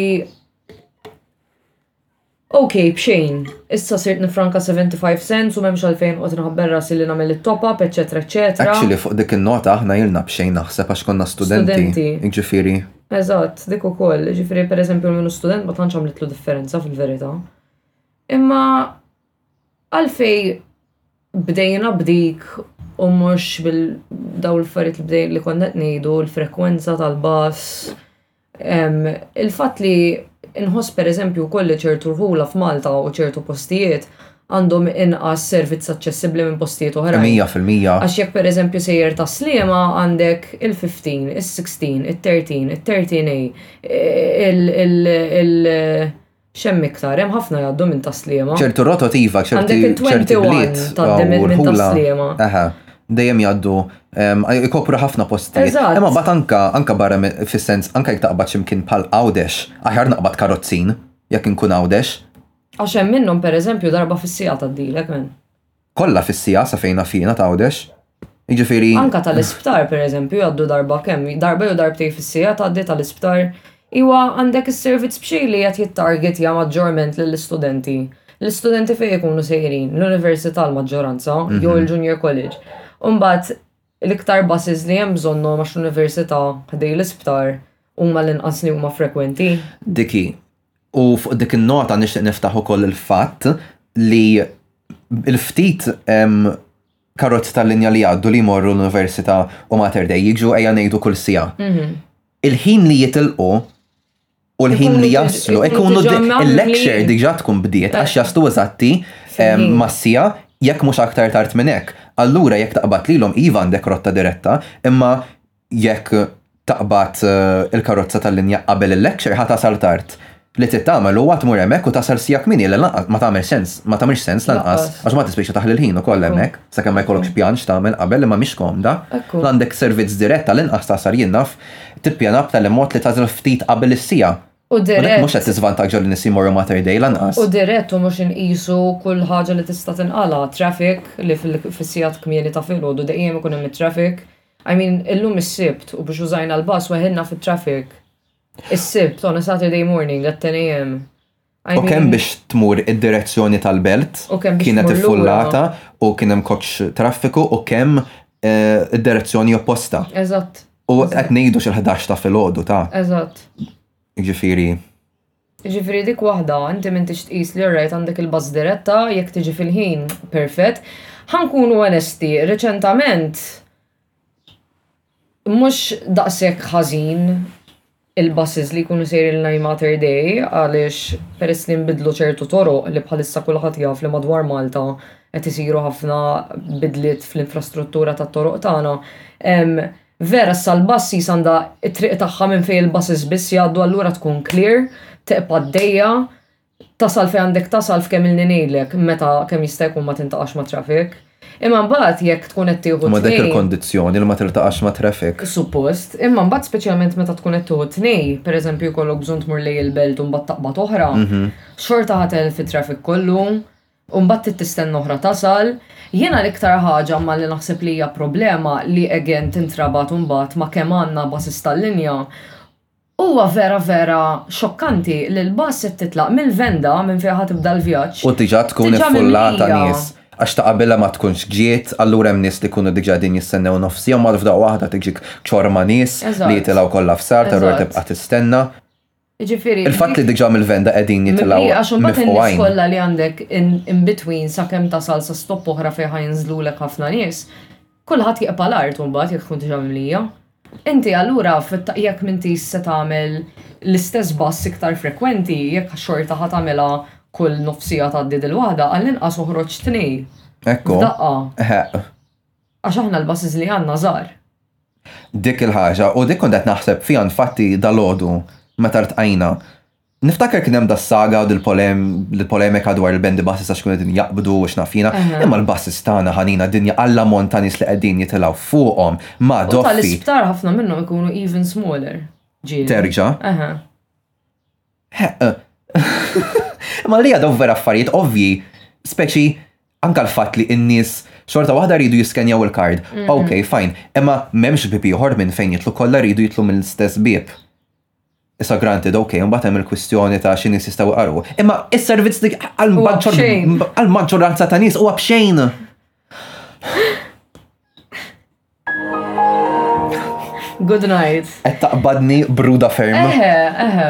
Ok, bxejn, issa sirt nifranka 75 cents u memx għalfejn qot nħabber rasi li namel il-top up, eccetera, eccetera. Actually, fuq dik il-nota aħna jirna bxejn naħseb għax konna studenti. Ġifiri. Eżatt, dik u koll. Ġifiri, per eżempju, minnu student ma tanċam li tlu differenza fil-verita. Imma Għalfej bdejna b'dik u mhux bil daw l-affarijiet li bdejn li konna qed ngħidu l-frekwenza tal-bass. Il-fatt li nħoss pereżempju wkoll li ċertu rħula f'Malta u ċertu postijiet għandhom inqas servizz aċċessibbli minn postijiet oħrajn. Mija fil-mija. Għax jekk pereżempju sejjer ta' Sliema għandek il-15, is-16, it-13, it-13A, il- X'hemm iktar, hemm ħafna jgħaddu minn Tas-Sliema. Ċertu rotot iva, ċerti bliet ta' Sliema. Dejjem jgħaddu, ikopru ħafna postijiet. Eżatt. Imma mbagħad anke anke barra fis-sens anke jekk taqbad xi mkien bħal Għawdex, aħjar naqbad Karozzin jekk inkun Għawdex. Għax hemm minnhom pereżempju darba fis-siegħa tgħaddilek minn. Kollha fis-siegħa sa fejn naf jiena ta' Għawdex. Jiġifieri. Anke tal-isptar pereżempju jgħaddu darba kemm, darba jew darbtejn fis-siegħa tgħaddi tal-isptar. Iwa għandek is-servizz b'xejn li qed jittargetja maġġorment lill-istudenti. L-istudenti fejn ikunu sejrin? L-università l-maġġoranza jew il-junior college. U mbagħad l-iktar buses li hemm bżonnhom għax l-università ħdejn l-isptar huma l-inqas li huma frekwenti. Dik hi. U fuq dik in-nota nixtieq niftaħ ukoll il-fatt li il-ftit karozzi tal-linja li għaddu li jmorru l-Università u Mater Dei jiġu ejja ngħidu kull sija. Mhm. Il-ħin li jitilqu u l-ħin li jaslu, ikunu il-lecture diġa tkun bdiet, għax jaslu eżatti massija, jekk mhux aktar tard minn hekk. Allura jekk taqbad lilhom iva għandek rotta diretta, imma Jekk taqbad il-karozza tal-linja qabel il-lecture ħa tasal tard. Li trid tagħmel huwa tmur hemmhekk u tasal siegħa kmieni li lanqas ma tagħmel sens, ma tagħmilx sens lanqas għax mbagħad tispiċċa taħli l-ħin ukoll hemmhekk sakemm ma jkollokx pjan x'tagħmel qabel imma mhix komda. La għandek servizz dirett għal inqas tasal jien naf tippjana b'tali mod li tasal ftit qabel is-siegħa. U dirett. Mhux qed tiżvantaġġa lin nies li jmorru Mater Dei lanqas. U dirett u mhux inqisu kull ħaġa li tista' tinqala', traffic li fis-siegħat kmieni ta' filgħodu dejjem ikun hemm it-traffic, I mean, illum is-Sibt u biex użajna l-bus weħilna fit-traffic. Is-Sibt on a Saturday morning at 10 a.m. I U kemm mean, biex tmur id-direzzjoni tal-belt U kemm biex kienet tmur lura. iffullata u kien hemm koċ traffiku u kemm eh, id-direzzjoni opposta. eżatt, U qed ngħidu xi l-ħdax ta' filgħodu ta' eżatt. jiġifieri Jiġifieri dik waħda, inti m'intix tqis li alright għandek il-bus diretta, jekk tiġi fil-ħin, perfett. Ħa nkunu onesti, reċentament mhux daqshekk ħażin il-buses li jkunu sejrin lejn il-Mater Dei għaliex peress li nbidlu ċertu toroq li bħalissa kulħadd jaf li madwar Malta qed isiru ħafna bidliet fl-infrastruttura tat-toroq tagħna, Vera issa l-buses għandha t-triq tagħha minn fejn il-buses biss jgħaddu allura tkun clear, tibqa' għaddejja, tasal fejn għandek tasal f'kemm ilni ngħidlek meta kemm jista' jkun ma tintaqax ma' traffic. Imma mbagħad jekk tkun qed tieħu tnejn. Ma' dak il-kondizzjoni li ma tiltaqax ma' traffic. Suppost. Imma mbagħad speċjalment meta tkun qed tieħu tnejn, per eżempju jkollok bżonn tmur lejn il-belt u mbagħad taqbad oħra, xorta ħa telf it-traffic kollu. u mbagħad trid tistenna oħra tasal, jiena l-iktar ħaġa malli naħseb li hija problema li again tintrabat imbagħad ma' kemm għandna basis tal-linja, huwa vera vera xokkanti li l-bass qed titlaq mill-venda minn fejn ħa tibda l-vjaġġ, u diġà tkun iffullata nies, għax ta' qabilha ma tkunx ġiet, allura hemm nies li jkunu diġà qegħdin jistennew nofs jum, allura f'daqqa waħda tiġik ċorma nies li jitilgħu kollha f'Sartan u tibqa' tistenna. Ġifiri. Il-fatt li diġa mill-venda qegħdin jitilgħu. Għax imbagħad in-nies kollha li għandek in between sakemm tasal sa stop oħra fejn ħa jinżlulek ħafna nies, kulħadd jieqpa' l-art imbagħad jekk tkun diġa mimlija. Inti allura jekk m'inti se tagħmel l-istess bass iktar frekwenti jekk xorta ħa tagħmilha kull nofs siegħa tgħaddi dil-waħda, għall-inqas oħroġ tnejn. Ekku. F'daqqa. Eħe. Għax aħna l-buses li għandna żgħar. Dik il-ħaġa, u dik kont qed naħseb fiha infatti dalgħodu meta ltqajna. Niftakar kien hemm das-saga u dil-polemika dwar il-band bassist għax kienu qegħdin jaqbdu u x'naf jiena, imma l-bassist tagħna ħanina dinja għall-ammont ta' nies li qegħdin jitilgħu fuqhom ma' doffi. U tal-isptar ħafna minnhom ikunu even smaller, ġieli. Terġa'. Eħe. Ma li għadaw vera affarijiet ovvji, speċi anka l-fatt li n-nies xorta waħda rridu jiskenjaw il-kard. Mm. Ok, fajn, imma memx bib ieħor minn fejn jitlu kollha rridu jitlu mill-istess bib. Issa granted, ok, mbagħad hemm il-kwistjoni ta' xi nies jistgħu qaru. Imma is-servizz li għal-maġġoranza ta' nies huwa b'xejn. Good night. Qed taqbadni bruda ferm. Eħe, eħe.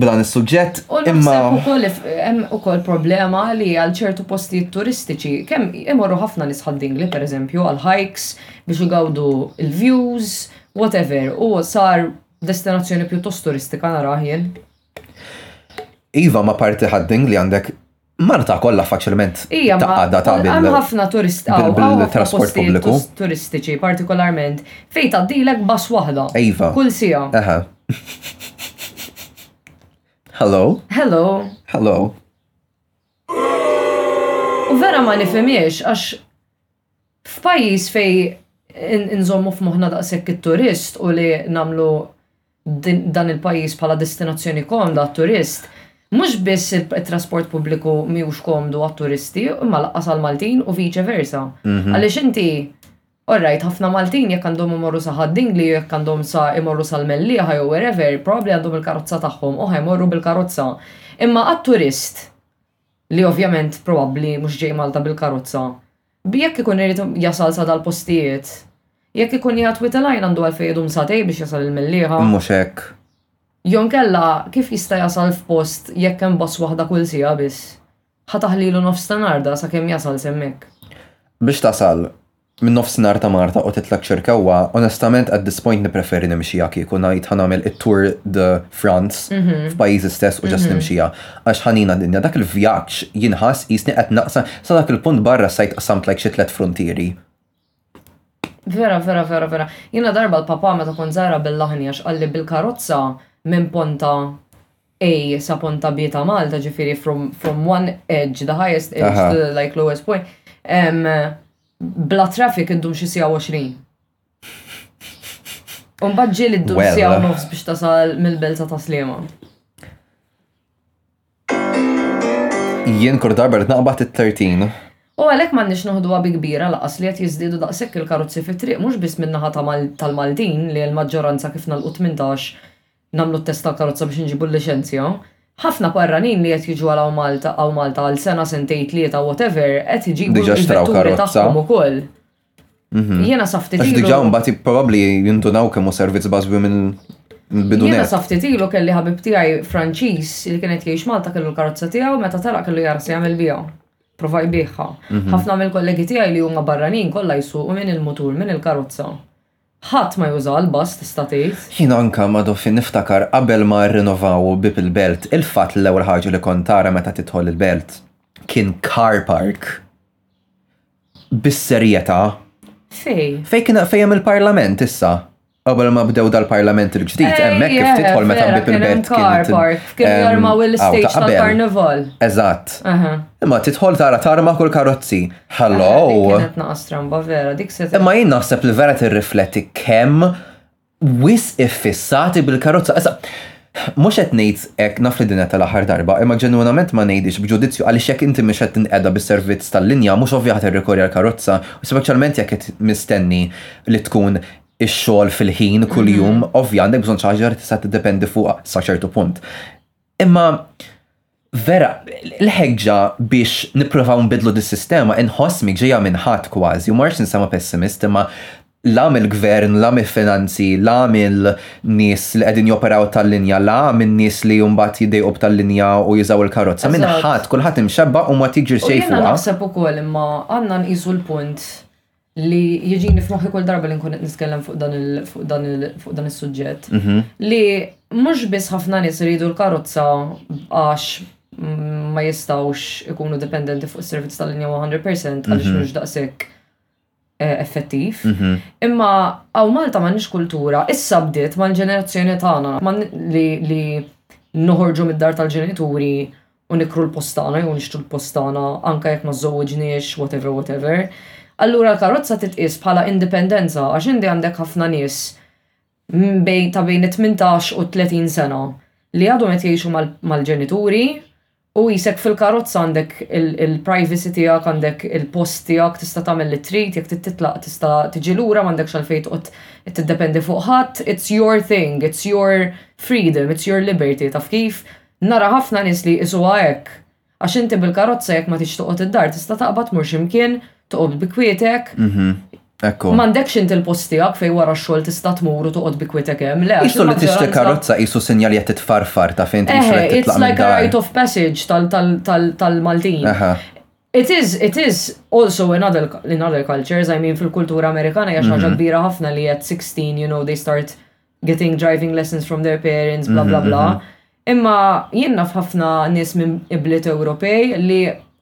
B'dan is-suġġett. U imma ukoll hemm ukoll problema li għal ċertu postijiet turistiċi kemm imorru ħafna nies ħaddingli pereżempju għal hikes biex igawdu il-views, whatever, u sar destinazzjoni pjuttost turistika naraħ jien. Iva ma parti ħadding li għandek Malta kollha faċilment taqgħadha ta' bil. Hemm ħafna turist hawn bil-trasport pubbliku. Turistiċi partikolarment fejn tgħaddilek bus waħda. Iva. Kull siegħa. Aha. Hello. Hello. Hello. U vera ma nifhimiex għax f'pajjiż fej inżommu f'moħħna daqshekk it-turist u li nagħmlu dan il-pajjiż bħala destinazzjoni komda għat-turist, mhux biss it-trasport pubbliku mhux komdu għat-turisti imma lanqas għall-Maltin u vice versa. Għaliex inti, orrajt, ħafna Maltin jekk għandhom imorru sa Ħad Dingli jew jekk għandhom sa jmorru sal-Mellieħa jew wherever, probabbli għandhom il-karozza tagħhom u ħa jmorru bil-karozza. Imma għat-turist, li ovvjament probabbli mhux ġej Malta bil-karozza, B Jekk ikun irid jasal sa dal-postijiet. Jekk ikun qiegħed wied il-għajn għandu għalfejn idum sagħtejn biex jasal il-Mellieħa. Mhux hekk. Jew inkella, kif jista' jasal f'post jekk hemm bass waħda kull siegħa biss? Ħa taħlilu nofstanhar da sakemm jasal s'hemmhekk. Biex tasal minn nofsinhar ta' Marta u titlaq Xirkewwa, onestament at this point nippreferi nimxiha kieku ngħid ħa nagħmel it-tour de France f'pajjiżi stess u just nimxiha. Għax ħanina dinja, dak il-vjaġġ jien ħass qisni qed naqsa' sa dak il-punt barra ssajt qsamt like xi tliet fruntieri. Vera, vera, vera, vera. Jiena darba l-papà meta kont żgħira bellaħni għax qalli bil-karozza minn ponta A sa ponta B ta' Malta, ġifieri from, from one edge, the highest edge Aha. to the like lowest point, em, bla traffic iddum xi siegħa u għoxrin. Umbat ġieli d-dur Well. sija u nofs biex tasal mill-belza ta' slima. Jien kur darba li naqbad it-13. U għalhekk m'għandniex noħduha bi kbira laqas li qed jiżdiedu daqshekk il-karozzi fit-triq mhux biss min-naħa ta' Mal- tal-Maltin li l-maġġoranza kif nagħlqu t-tmintax nagħmlu t-test tal-karozza biex inġibu l-liċenzja. Ħafna barranin li qed jiġu għal hawn Malta hawn Malta għal sena, sentejn, tlieta, whatever, qed iġibu Diġà xtraw il-vetturi karozza. tagħhom ukoll. Mhm. Jiena saftit Għax ilu. diġa mbagħad probabbli jintunaw kemm hu servizz bażwi minn Jiena bidunet. saftit ilu kelli ħabib tiegħi Franċiż li kien qed jgħix Malta kellu l-karozza tiegħu meta telaq kellu jara se jagħmel biha. Prova jbigħha. Mhm. Ħafna mill-kollegi tiegħi li huma barranin kollha jsuqu minn il-mutur, minn il-karozza. Ħadd ma juża l-bass tista' tgħid. Jien anka ma Doffi niftakar qabel ma rrinovaw bib il-belt, il-fatt l-ewwel ħaġa li kont tara meta tidħol il-belt kien car park. bis-serjetà. Fej? Fej kien fej hemm il-Parlament issa. Qabel ma bdew dal-Parlament il-ġdid, hemmhekk kif tidħol meta bib il-belt kien. Kien jarmaw il-stage tal-karnival. Eżatt. Imma tidħol tara tarma kull karozzi. Hello. Kienet naqas tramba vera, dik se. Imma jien naħseb li vera tirrifletti kemm wisq iffissati bil-karozza. Issa, mhux qed ngħid hekk, naf li din qed tal-aħħar darba, imma ġenwinament ma ngħidhiex b'ġudizzju għaliex jekk inti mhix qed tinqeda bis-servizz tal-linja, mhux ovvja ħa tirrikorri għall-karozza, u speċjalment jekk qed mistenni li tkun ix-xogħol fil-ħin kuljum, ovvja għandek bżonn xi ħaġa li tista' tiddependi fuqha sa ċertu punt. Imma. Vera, l-ħeġġa biex nipprovaw nbidlu dis-sistema inħoss mi ġejja minn ħadd kważi, u ma rridx ninsema' pessimist imma la mill-gvern, la mill-finanzi, la mill-nies li qegħdin joperaw tal-linja, la min-nies li mbagħad jiddejqu b'tal-linja u jużaw il-karozza, minn ħadd, kulħadd imxebba' u ma tiġri xejn fuqha. U jiena naħseb ukoll imma għandna nqisu l-punt li jiġini f'moħħi kull darba li nkun qed niskellem fuq dan il fuq dan il fuq dan is-suġġett mhm. li mhux biss ħafna nies iridu l-karozza għax mm, ma jistawx ikunu dipendenti fuq is-servizz tal-linja 100% għaliex mhm. mhux daqshekk eh, effettiv. Mhm. Imma għaw Malta ma nix kultura, issa bdiet mal-ġenerazzjoni tagħna li noħorġu mid-dar tal-ġenituri u nikru l-postana jew nixtru l-postana anke jekk ma żżewwiġniex whatever whatever, allura l-karozza titqies bħala indipendenza għax inti għandek ħafna nies bejn ta' bejn it-tmintax u t-tletin sena li għadhom qed jgħixu mal-ġenituri u qisek fil-karozza għandek il-privacy tiegħek għandek il-post tiegħek tista' tagħmel li trid jekk trid titlaq tista' tiġi lura m'għandekx għalfejn toqgħod tiddependi fuq ħadd it's your thing it's your freedom it's your liberty taf kif? Nara ħafna nies li jqisuha hekk. Għax inti bil-karozza jekk ma tix toqgħod id-dar tista' taqbad tmur x'imkien, toqgħod bi kwitek. Mhm. Ekku. M'għandekx inti l-post tiegħek fejn wara x-xogħol tista' tmur u toqgħod bi kwitek hemm, le. Qisu li tixtri karozza qisu sinjal li qed titfarfar, taf int, qisu li qed titlaq mid-dar. Eħe, it's like a rite of passage tal-Maltin. Aha. It is, it is also in other, in other cultures, I mean fil-kultura Amerikana hija xi ħaġa kbira ħafna li at 16, you know, they start getting driving lessons from their parents, bla bla bla. Imma jenna f'ħafna nies minn ibliet Ewropej li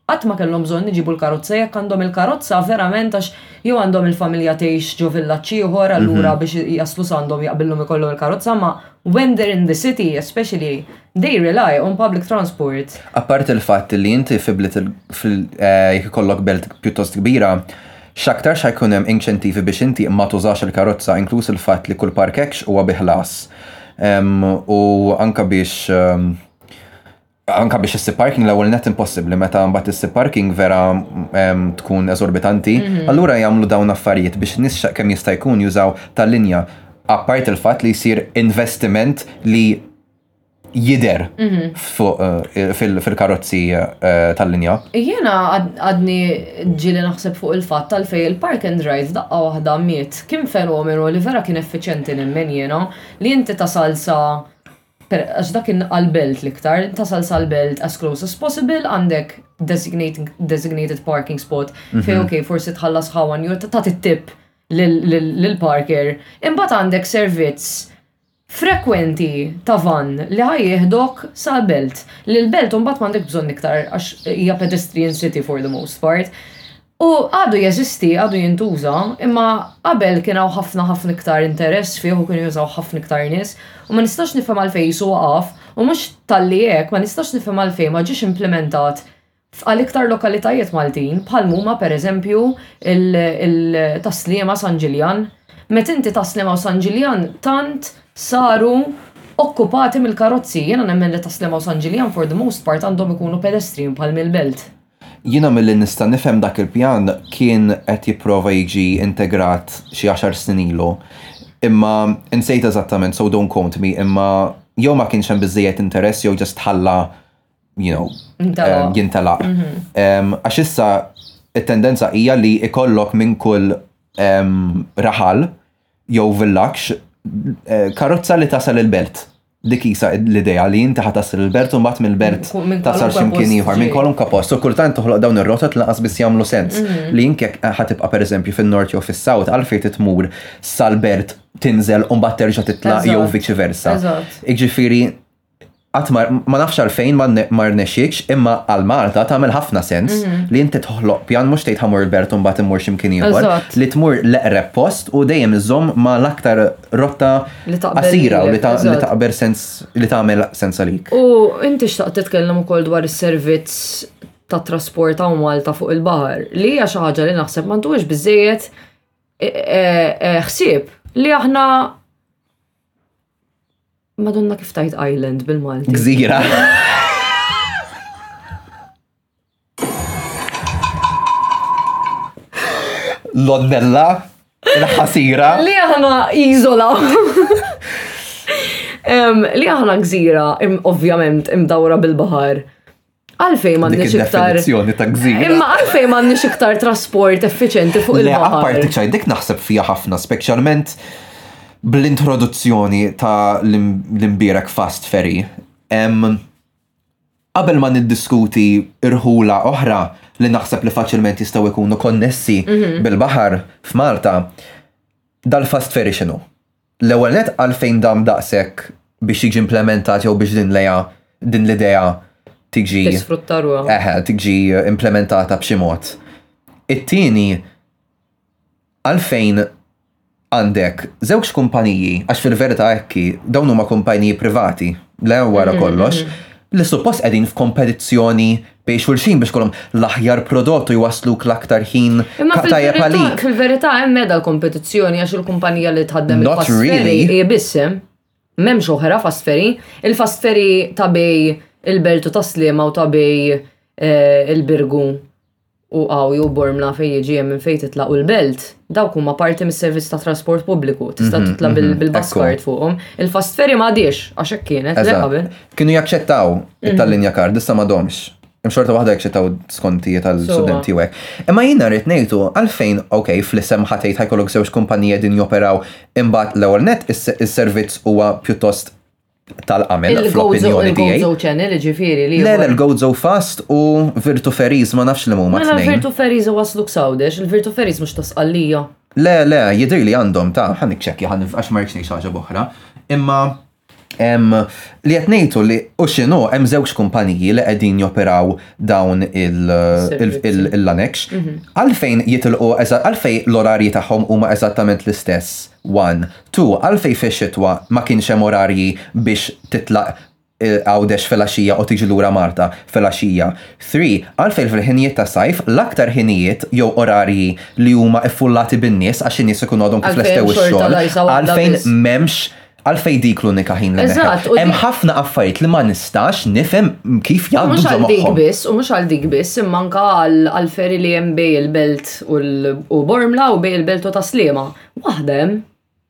qatt ma kellhom bżonn iġibu l-karozza jekk għandhom il-karozza verament għax jew għandhom il-familja tgħix ġo villaġġ ieħor allura biex jaslu s'għandhom jaqbillhom ikollhom il-karozza ma when they're in the city especially they rely on public transport. Apparti l-fatt li inti f'bliet jekk ikollok belt pjuttost kbira X'aktarx ħa jkun hemm inċentivi biex inti ma tużax il-karozza inkluż il-fatt li kull parkeġġ huwa bi ħlas u anke biex anke biex issib parking l-ewwel net impossibbli meta mbagħad issib parking vera tkun eżorbitanti. Mhm. Allura jagħmlu dawn affarijiet biex nies kemm jista' jkun jużaw tal-linja apparti l-fatt li jsir investiment li jider eh, fil-karozzi eh, tal-linja. Jena għadni ġili naħseb fuq il-fat tal-fej il-park and ride daqqa wahda miet. Kim fenomenu li vera kien effiċenti nemmen jena li jinti ta' salsa għax dak kien għal-belt liktar, ta' salsa għal-belt as close as possible għandek designated parking spot mhm. fej ok forsi tħallas ħawan jur ta' t-tip l-parker. Imbat għandek servizz frekwenti ta' vann li ħa jieħdok sal-belt, li l-belt imbagħad m'għandek bżonn iktar għax hija pedestrian city for the most part. U għadu jeżisti, għadu jintuża, imma qabel kien hawn ħafna ħafna iktar interess fih u kienu jużawh ħafna iktar nies u ma nistax nifhem għalfejn qisu waqaf u mhux talli hekk ma nistax nifhem għalfejn ma ġiex implimentat f'għal iktar lokalitajiet Maltin bħal m'huma pereżempju ta' Sliema San Ġiljan. Meta inti ta' Sliema u San Ġiljan tant saru okkupati mill-karozzi. Jiena nemmen li ta' Sliema u San Ġiljan for the most part għandhom ikunu pedestrian bħal mill-belt. Jiena milli nista' nifhem dak il-pjan kien qed jipprova jiġi integrat xi għaxar snin ilu imma insejt eżattament so don't quote me imma jew ma kienx hemm biżżejjed interess jew just tħalla you know, um, jintela. Mhm. Um, għax issa it-tendenza hija li ikollok minn kull um, raħal jew villakx eh, karozza li tasal il-belt. Dik isa l-idea li inti ħatasal il-belt u mbagħad mill-belt Minn tasal kwalunkwe x'imkien post, ieħor minn ġieli. kwalunkwe post. U kultant toħloq dawn ir-rotot lanqas biss jagħmlu sens. Mhm. Li inti jekk ħatibqa' pereżempju fin-nord jew fis-south għalfejn titmur sal-belt tinżel u mbagħad terġa' titlaq jew Eżatt. viċi versa. Eżatt. Iġifiri, qatt ma ma nafx għalfejn ma nne- ma rnexxiekx, imma għal Malta tagħmel ħafna sens li inti toħloq pjan mhux tgħid ħamur il-Belt u mbagħad immur xi mkien ieħor, Eżatt. li tmur l-eqreb post u dejjem iżżomm ma' l-aktar rotta Li taqbel qasira u li lilek, ta- li eżatt. taqber sens li tagħmel sens għalik. U inti xtaqt titkellem ukoll dwar is-servizz tat-trasport hawn Malta fuq il-baħar, li hija xi ħaġa li naħseb ma ntuhiex biżejjed eh, eh, eh, ħsieb li aħna Madonna kif tajt island bil-Malti. Gżira. L-onnella, il-ħasira. Li aħna izola. Li aħna gżira, ovvjament, imdawra bil-bahar. Għalfej m'għandniex iktar. Definizzjoni ta' gżira. Imma għalfej m'għandniex iktar trasport effiċenti fuq il-baħar. Le, apparti ċaj, dik naħseb fija ħafna, speċjalment bl-introduzzjoni ta' l-imbirek fast ferry. Qabel ma niddiskuti irħula oħra li naħseb li faċilment jistgħu jkunu konnessi mhm. bil-baħar f'Malta, dal-fast ferry xinu? L-ewwel nett għalfejn dam daqshekk biex jiġi implementat jew biex din l-eja din l-idea tiġi Tisfrutta ruha. eħe, tiġi implementata b'xi mod. It-tieni għalfejn għandek żewġ kumpaniji, għax fil-verità hekk hi, dawn huma kumpaniji privati, le, wara kollox, li suppost qegħdin f'kompetizzjoni bej xulxin biex kolom l-aħjar prodott u jwasluk l-aktar ħin tajja pali. Fil-verità hemm meda l-kompetizzjoni għax il-kumpanija li tħaddem il-fastferi hi bissem. M'hemmx oħra fastferi. Il-fastferi ta' bej il-beltu ta' slima u ta' bej eh, il-birgu u għawi u bormla fej jiġi hemm minn fejn titlaq u l-belt, dawk huma parti mis-servizz ta' trasport pubbliku, tista' mhm, titla' mhm, bil-baskart fuqhom. Il-fast ferry ma għadiex għax hekk kienet qabel. Kienu jaċċettaw mhm. tal-linja kard, issa ma domx. Imxorta waħda jaċċettaw skontijiet għal studenti u hekk. Imma jiena rrid ngħidu għalfejn ok fl-isem ħatejt ħajkollok żewġ kumpanija din joperaw imbagħad l-ewwel net is-servizz huwa pjuttost tal-għamel fl-opinjoni tiegħi. Il-Gozo Channel ġifieri li. Le, il-Gozo Fast u Virtu Feriz ma nafx li huma. Mela Virtu Feriz huwa sluk sawdex, il-Virtu Feriz mhux tasqallija. Le, le, jidri li għandhom ta' ħan ikċekja ħan għax ma rridx ngħid ħaġa boħra. Imma Li qed ngħid hu li u x'inhu hemm żewġ kumpaniji li qegħdin joperaw dawn il-annex. Għalfejn jitilqu għalfejn l-orarji tagħhom huma eżattament l-istess, one. Two, għalfejn fix-xitwa ma kienx hemm orarji biex titlaq Għawdex filgħaxija u tiġi lura Malta filgħaxija. Three, għalfejn fil-ħinijiet tas-sajf l-aktar ħinijiet jew orarji li huma ffullati bin-nies għax in-nies ikunu għadhom kif lestew ix-xogħol, għalfejn m'hemmx Għalfejn dik l-unika ħin li neħħi? Eżatt, u dik- Hemm ħafna affarijiet li ma nistax nifhem kif U jgħaddu mhux ġo għal dik moħħhom. biss, u mhux għal dik biss, imma anka għal għal ferry li hemm bej il-Belt u l- u Bormla u bej il-Belt u ta' Sliema. Waħda hemm.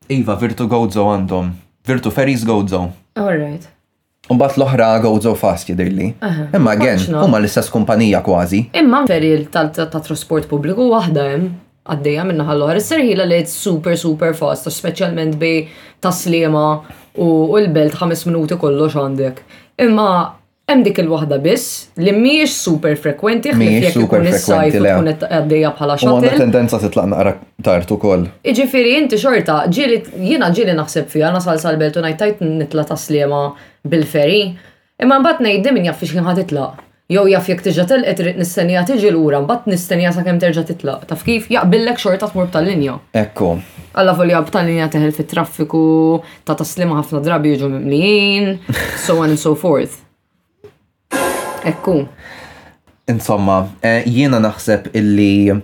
Iva, Virtu Gozo għandhom. Virtu Ferries Gozo. All right. Mbagħad l-oħra goes so fast jidhirli. Imma again, huma l-istess kumpanija kważi. Imma ferry tat-trasport pubbliku waħda hemm għaddejja min-naħa l-oħra. Is-serħiela li it's super super fast, speċjalment bi tas-Sliema u l-Belt ħames minuti kollox għandek. Imma hemm dik il-waħda biss li mhijiex super frekwenti ħlief jekk ikun is-sajf u tkun qed għaddejja bħala shuttle. Għandha tendenza titlaq naqra tard ukoll. Jiġifieri inti xorta, ġieli, jiena ġieli naħseb fiha, nasal sal-Belt u ngħid tajt nitla' tas-Sliema bil-ferry, imma mbagħad ngħid din min jaf fiex kien ħa titlaq. Jew jaf jekk tiġa telqet irrid nistenniha tiġi lura, mbagħad nistenniha sakemm terġa' titlaq. Taf kif? Jaqbillek xorta tmur b'tal-linja. Hekk hu. Allavolja b'tal-linja teħel fit-traffiku ta' tas-Sliema ħafna drabi jiġu mimlijin, so on and so forth. Hekk hu. Insomma, jiena naħseb illi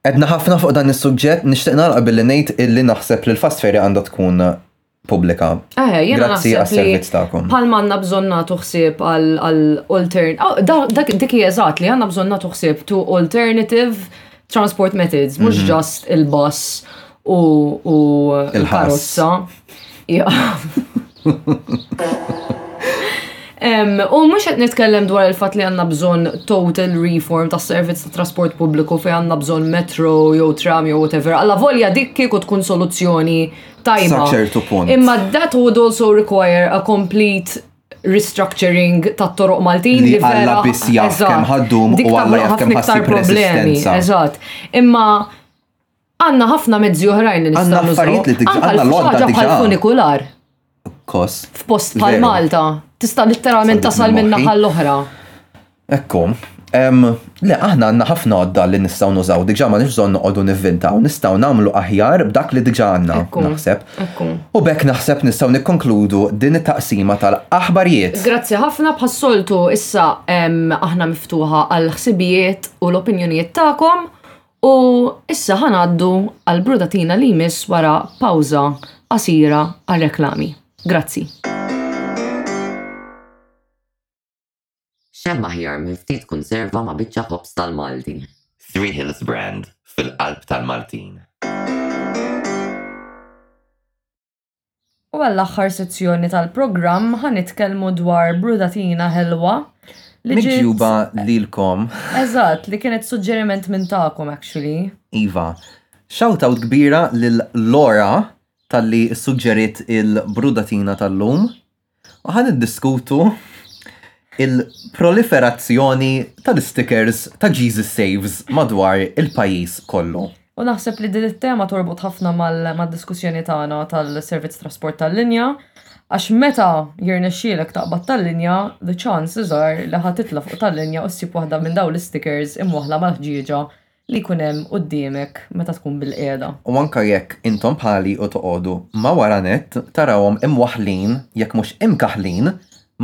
Għedna ħafna fuq dan is-suġġett, nixtieq nagħlaq billi ngħid illi naħseb li l-fast ferry għandha tkun pubblika. Eħe, jiena Grazzi naħseb li għas-servizz tagħkom. Palma għandna bżonn nagħtu ħsieb għal għal altern. Oh, da- dak dik hija eżatt li għandna bżonn nagħtu ħsieb to alternative transport methods, mhux ġast il-bass u l-karozza. U mhux qed nitkellem dwar il-fatt li għandna bżonn total reform tas servizz ta' trasport pubbliku fejn għandna bżonn metro jew tram jew whatever. Alla volja dik kieku tkun soluzzjoni tajba. Imma that would also require a complete restructuring ta' toroq Maltin li għalla biss jaf kemm ħaddum u għalla jaf kemm ħassib problemi. Eżatt. Imma Għanna ħafna mezzi oħrajn li nistgħu nużaw. Għanna l-għodda diġà. funikular. Kos. F'post bħal Malta. Tista' literalment tasal minn naħa l-oħra. Ekku. Le, aħna għanna ħafna għodda li nistaw nużaw, diġa ma nifżon noqodu nivvintaw, nistaw namlu aħjar b'dak li diġa għanna, naħseb. U bekk naħseb nistaw nikkonkludu din it-taqsima tal-aħbarijiet. Grazzi ħafna bħas-soltu issa aħna miftuħa għal-ħsibijiet u l-opinjonijiet ta'kom U issa ħa ngħaddu għall-brudatina li jmiss wara pawża qasira għar-reklami. Grazzi. X'hemm aħjar minn ftit kunserva ma' biċċa ħobż tal-Malti? Three Hills Brand, fil-qalb tal-Maltin. U għall-aħħar sezzjoni tal-programm ħa nitkellmu dwar brudatina ħelwa li ġiet. Miġjuba lilkom. Eżatt, li kienet suġġeriment minn tagħkom actually. Iva. Shout out kbira lil Laura talli ssuġġeriet il-brudatina tal-lum. U ħa niddiskutu il-proliferazzjoni tal-istikers ta' Jesus Saves madwar il-pajjiż kollu. U naħseb li din it-tema torbot ħafna mad-diskussjoni tagħna tal-servizz trasport tal-linja għax meta jirnexxielek taqbad tal-linja, the chances are li ħa titla' fuq tal-linja u ssib waħda minn dawn l-istikers imwaħħla mal-ħġieġa li jkun hemm quddiemek meta tkun bilqiegħda. U anke jekk intom bħali u toqogħdu ma' wara nett, tarawhom imwaħħlin, jekk mhux imkaħħlin,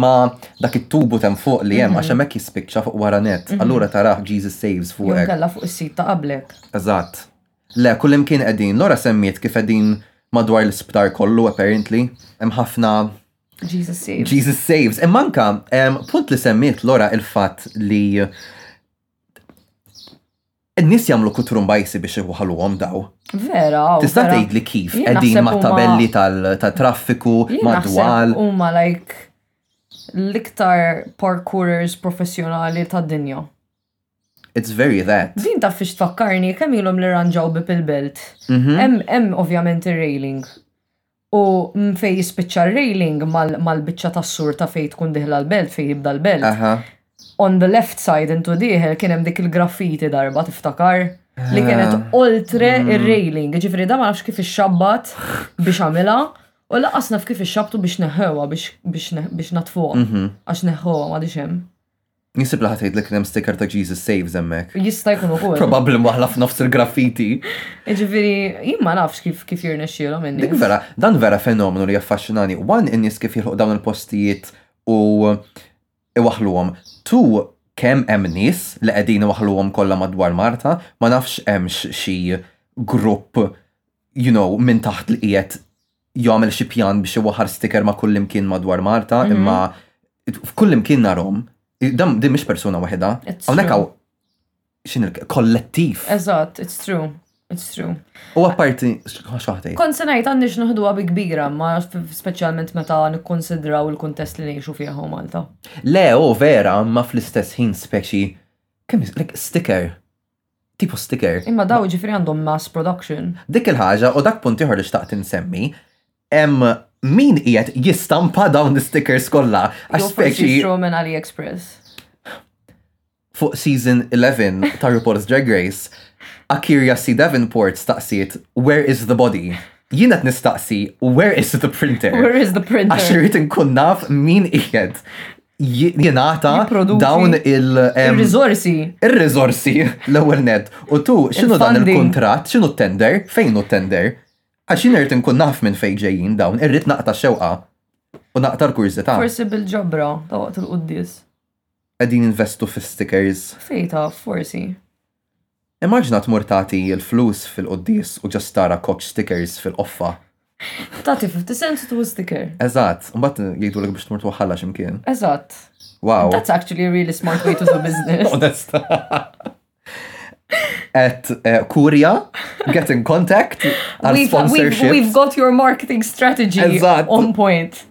ma' dak it-tubu t'hemm fuq li hemm għax hemmhekk jispiċċa fuq wara nett, allura tarah Jesus Saves fuqek. Jew inkella fuq is-sit ta' qablek. Eżatt. Le, kullimkien qegħdin. Laura semmiet kif qegħdin madwar l-isptar kollu apparently. Hemm ħafna. Jesus Saves. Jesus Saves. Imma anke, punt li semmiet Laura il-fatt li N-nies jagħmlu kutrun bajsi biex iwaħluhom daw. Vera, oh, Tista' vera. tgħidli kif Jien qegħdin naħseb ma' huma- tabelli tal- tat-traffiku, Jien ma' naħseb dwal. Huma like l-iktar parkourers professjonali tad-dinja. It's very that. Din taf fiex tfakkarni kemm ilhom li ranġaw bib il-belt. Mhm. Hemm hemm ovvjament ir-railing. U mm, fejn jispiċċa r-railing mal- mal-biċċa tas-sur ta' fejn tkun dieħla l-belt, fejn jibda l-belt. Aha. On the left side intu dieħel kien hemm dik il-graffiti darba tiftakar? Li kienet Ah. oltre Mm. ir-railing, jiġifieri dan ma nafx kif ixxabbat biex għamilha u laqas naf kif ixxabtu biex neħħewha biex biex ne- biex natfuha. Mhm. Għax neħħuha m'għadix hemm. Nisib li ħatgħid li kien hemm sticker ta' Jesus Saves hemmhekk. Jista' jkun ukoll. Probabbli mwaħla f'nofs il-graffiti. Ġifieri, jien ma nafx kif kif jirnexxielhom in Dik vera, dan vera fenomenu li jaffaxxinani. One, in-nies kif jilħu dawn il-postijiet u iwaħħluhom. Two, kemm hemm nies li qegħdin iwaħħluhom kollha madwar Malta, ma nafx hemmx xi grupp you know minn taħt li qiegħed jagħmel xi pjan biex iwaħħal sticker ma' kullimkien madwar Malta imma F'kullimkien narhom, dam din mhix persuna waħedha, hawnhekk hawn x'in il-kollettiv. Eżatt, it's true. It's true. U apparti, xaħti. Kon senajt għandix nuħduwa bi kbira, ma specialment meta nikkonsidraw il-kontest li nejxu fiħu Malta. Le, u vera, ma fl-istess ħin speċi, kemm sticker. Tipo sticker. Imma daw ġifiri għandhom mass production. Dik il-ħaġa u dak punt ieħor li xtaqt insemmi, hemm min qiegħed jistampa dawn l-istickers kollha għax speċi. minn AliExpress. Fuq season 11 ta' RuPaul's Drag Race, Akiria C. Davenport staqsiet Where is the body? Jien qed nistaqsi Where is the printer? Where is the printer? Għax irrid inkun naf min qiegħed jingħata dawn il- Il-rizorsi. Il-rizorsi, l-ewwel net. U tu, x'inhu dan il-kuntratt, x'inhu tender, fejn hu tender? Għax jien irid inkun naf minn fejn ġejjin dawn, irrid naqta' xewqa u naqta' l-kurżità. Forsi bil-ġabra ta' waqt il-quddis. Qegħdin investu fi stickers. Fejta, forsi. Immaġina tmur tagħti l-flus fil-quddies u just tara koċċ stickers fil-qoffa. Tagħti 50 cents u tieħu sticker. Eżatt, imbagħad jgħidulek biex tmur twaħħalha xi mkien. Eżatt. Wow. That's actually a really smart way to do business. Onest. At uh, Kurja, get in contact għal We've, we've, sponsorship. we've got your marketing strategy Eżatt. on point.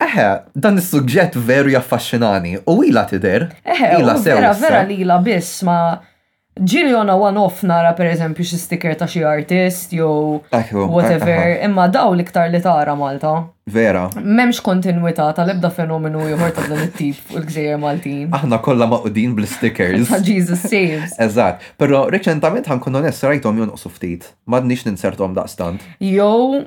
Eħe, dan is-suġġett veru jaffaxxinani u ila tidher. Eħe, ila sew. Vera, vera li ila biss ma ġili ona one-off nara per eżempju xi sticker ta' xi artist jew whatever, imma daw l-iktar li tara Malta. Vera. M'hemmx kontinwità tal-ebda fenomenu ieħor ta' dan it-tip fuq il-gżejjer Maltin. Aħna kollha magħqudin bl-istickers. Ta' Jesus saves. Eżatt, però reċentament ħankun onest rajthom jonqsu ftit. M'għadniex ninserthom daqstant. Jew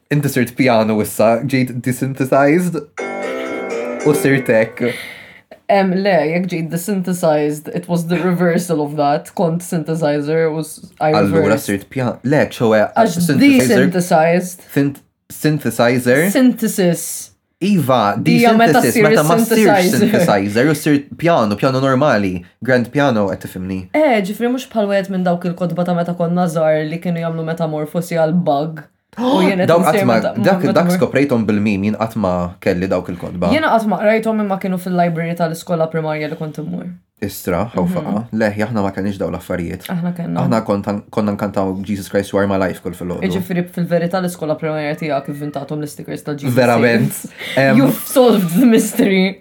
Inti sirt piano issa, ġejt desynthesized u sirt hekk. Em, le, jek ġejt desynthesized, it was the reversal of that, kont synthesizer u s- I Allura reversed. sirt piano. Le, ċowe, Għax synthesizer. desynthesized, Synth- Synthesizer. synthesis, Iva, di Hija meta synthesis, ssir meta ma ssirx is-synthesizer. synthesizer, u ssir pjano, pjano normali, grand piano, qed tifhimni. Eh, ġifieri mhux bħal wieħed minn dawk il-kotba ta' meta konna żgħar li kienu jagħmlu metamorfosi għal bug. U jien qed Dawk qatt insir ma, meta- dak, meta- dak skoprejthom bil-mim, jien qatt ma kelli dawk il-kotba. Jiena qatt ma qrajthom imma kienu fil-library tal-iskola primarja li kont immur. istra, ħaw mhm. faqa. Leħ, aħna ma kenniex daw l-affarijiet. Aħna kenna. Aħna konna nkantaw Jesus Christ War My Life kull fil-ħodu. Ġifiri, fil-verita l-iskola primarja tija kif vintatum l-stickers ta' Jesus. Verament. You've solved the mystery.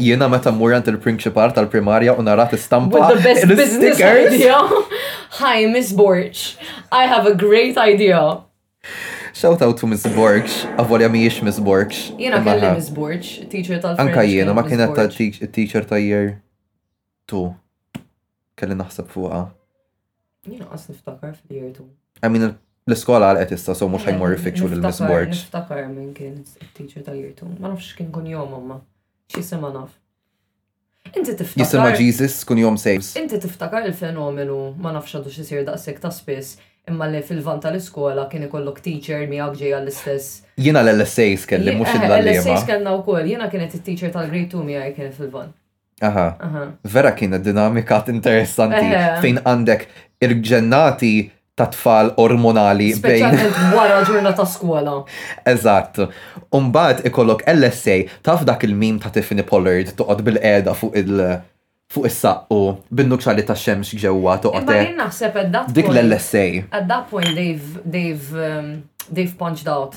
Jiena meta mmur għand il-prinċipal tal-primarja u narat istampa. With the best business idea. Hi, Miss Borch. I have a great idea. Shout out to Miss Borgx, avolja mhijiex Miss Borgx. Jiena kelli Miss Borgx, teacher tal Anka jiena ma kienet ta' teacher ta' year tu. Kelli naħseb fuqha. Jiena qas niftakar fil-year tu. I mean, l-iskola għal qed issa so mhux ħajmur ifittxu lil Miss Borgx. Niftakar minn kien teacher ta' year tu. Ma nafx kien kun jom imma. Xi sema naf. Inti tiftakar. Jisimha Jesus kun jom saves. Inti tiftakar il-fenomenu, ma nafx għadux isir daqshekk ta' spiss, imma li fil-van tal-iskola kien ikollok teacher miegħek ġej għall-istess. Jiena l-LSAs kelli mhux il-għalliema. Eħe, l-LSAs kellna wkoll. Jiena kienet it-teacher tal-grade two miegħi kienet fil-van. Aha. Aha. Vera kienet dinamika interessanti. Eħe. Fejn għandek irġennati ta' tfal ormonali. Speċjalment wara ġurna ta' skola. Eżatt. Umbat ikollok LSA taf dak il-mim ta' Tiffany Pollard toqgħod bil-qeda fuq il- fuq is-saqqu bin-nuċali ta' xemx ġewwa toqgħod. Imma jien naħseb at that point. Dik l-LSA. At that point they've they've they've punched out.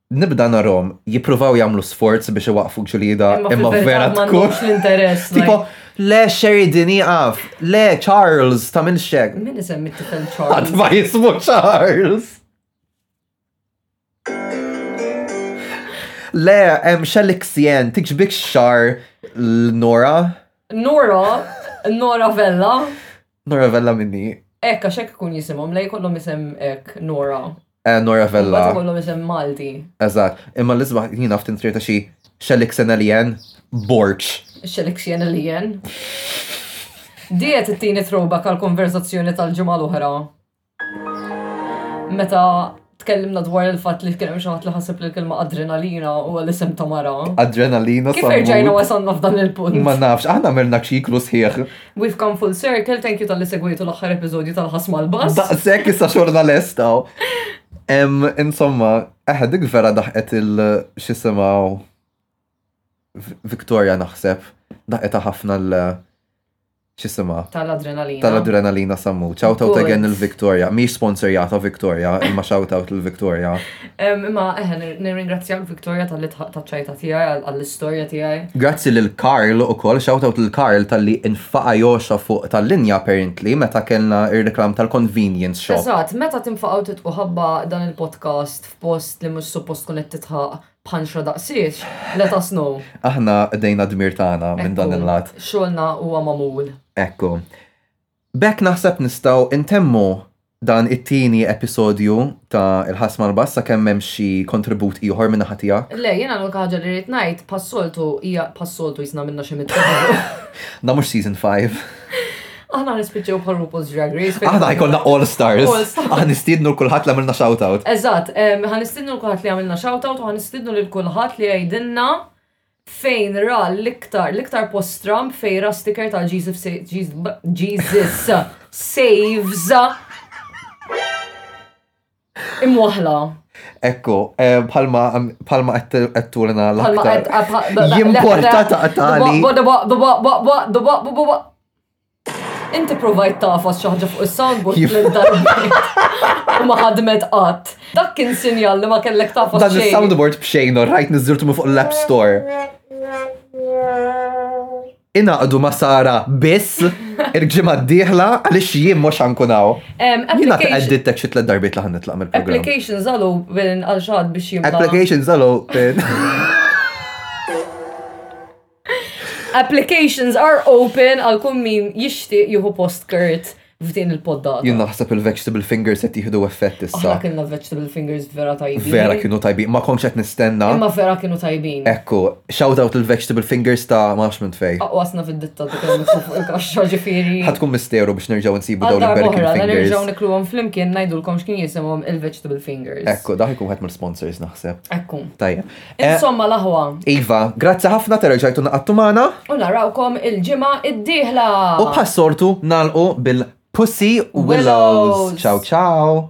Nibda narhom jippruvaw jagħmlu sforz biex iwaqqfu ġlieda imma vera tkun. l-interess. Tipo, le Sheridan iqaf, le Charles ta' minn xek. Min isem it-tifel Charles? Għad ma jismu Charles. Le, hemm xeliksjen, tikxbik xar l-Nora. Nora, Nora Vella. Nora Vella minni. Ek, għax hekk ikun jisimhom, lej kollhom isem ek, Nora. Eh, Nora Vella. Għax kollhom isem Malti. Eżatt, imma l-isma jien naf tintrier ta' xi Xelix Senelien Borċ. Xelix Senelien. Diet it-tieni troba kal konverzazzjoni tal-ġimgħa l-oħra. Meta tkellimna dwar il-fatt li kien hemm xi ħadd li ħaseb li l-kelma adrenalina huwa l-isem ta' mara. Adrenalina Kif erġajna wasalna f'dan il-punt? Ma nafx, aħna għamilna ċiklu sħiħ. We've come full circle, thank you tal-li segwitu l-aħħar episodju tal-ħas mal-bas. Daqshekk issa xorna lesta. Insomma, eħe dik vera daħqet il-xisimaw Victoria naħseb, daqeta ħafna l xisima. Tal-adrenalina. Tal-adrenalina sammu. Ciao taw again il-Victoria. Mi sponsorjata Victoria, imma ciao taw il-Victoria. Imma eħen, eh, nirringrazzja l-Victoria tal-li taċċajta tijaj, għall-istoria tijaj. Grazzi l-Karl u kol, ciao taw l-Karl tal-li infaqa joxa fuq tal-linja apparently, meta kellna il-reklam tal-convenience shop. Eżat, meta tinfaqaw titqu ħabba dan il-podcast f'post li mus suppost kunet titħaq panċa daqsiex, let us know. Aħna dejna dmir tagħna minn dan il-lat. Xogħolna huwa magħmul. Ekku. Bekk naħseb nistgħu intemmu dan it-tieni episodju ta' il-ħas mal-bassa kemm hemm xi kontribut ieħor minn naħa tiegħek. Le, jiena l ħaġa li rrid ngħid passoltu hija passoltu jisna minna xi mit. Da mhux season 5. Aħna nispiċċew bħal RuPaul's Drag Race. Aħna jkollna All Stars. Aħna nistidnu kulħadd li għamilna shoutout. Eżatt, ħan nistidnu kulħadd li għamilna shoutout u ħan nistidnu lil kulħadd li jgħidilna fejn ra l-iktar, l-iktar post Trump fejn ra sticker ta' Jesus Jesus saves Imwaħla. Ekku, eh, bħalma bħalma qed turna l-aktar. Jimporta taqtali. Inti provajt tafas xi ħaġa fuq is-soundboard lil darba ma ħadmet qatt. Dak kien sinjal li ma kellek tafas Dan is-soundboard b'xejn, rajt niżżirtu fuq l-App Store. Ingħaqdu ma' Sara biss il-ġimgħa d-dieħla għaliex jien mhux ħankun hawn. Jiena tqeddittek xi tliet darbiet li ħan nitlaq mill-programm. Applications are open għal xi biex jimla. Applications are open. Applications are open għal kull min jixtieq jieħu post Kurt. f'din il-poddata. Jien naħseb il-vegetable fingers qed jieħdu effett issa. Aħna kellna vegetable fingers vera tajbin. Vera kienu tajbin, ma komx qed nistenna. Imma vera kienu tajbin. Ekku, shout out il-vegetable fingers ta' ma nafx minn fej. Aqwasna fid-ditta ta' kemm fuq il-kaxxa ġifieri. Ħatkun misteru biex nerġgħu nsibu dawn il-American fingers. Nerġgħu nikluhom flimkien ngħidulkom x'kien jisimhom il-vegetable fingers. Ekku, dak ikun wieħed mill-sponsors naħseb. Ekku. Tajjeb. Eh, Insomma l-aħwa. Iva, grazzi ħafna terġajtu naqattu magħna. U narawkom il-ġimgħa id-dieħla. U bħassortu nalqu bil-Pussy Willows. Ciao ciao.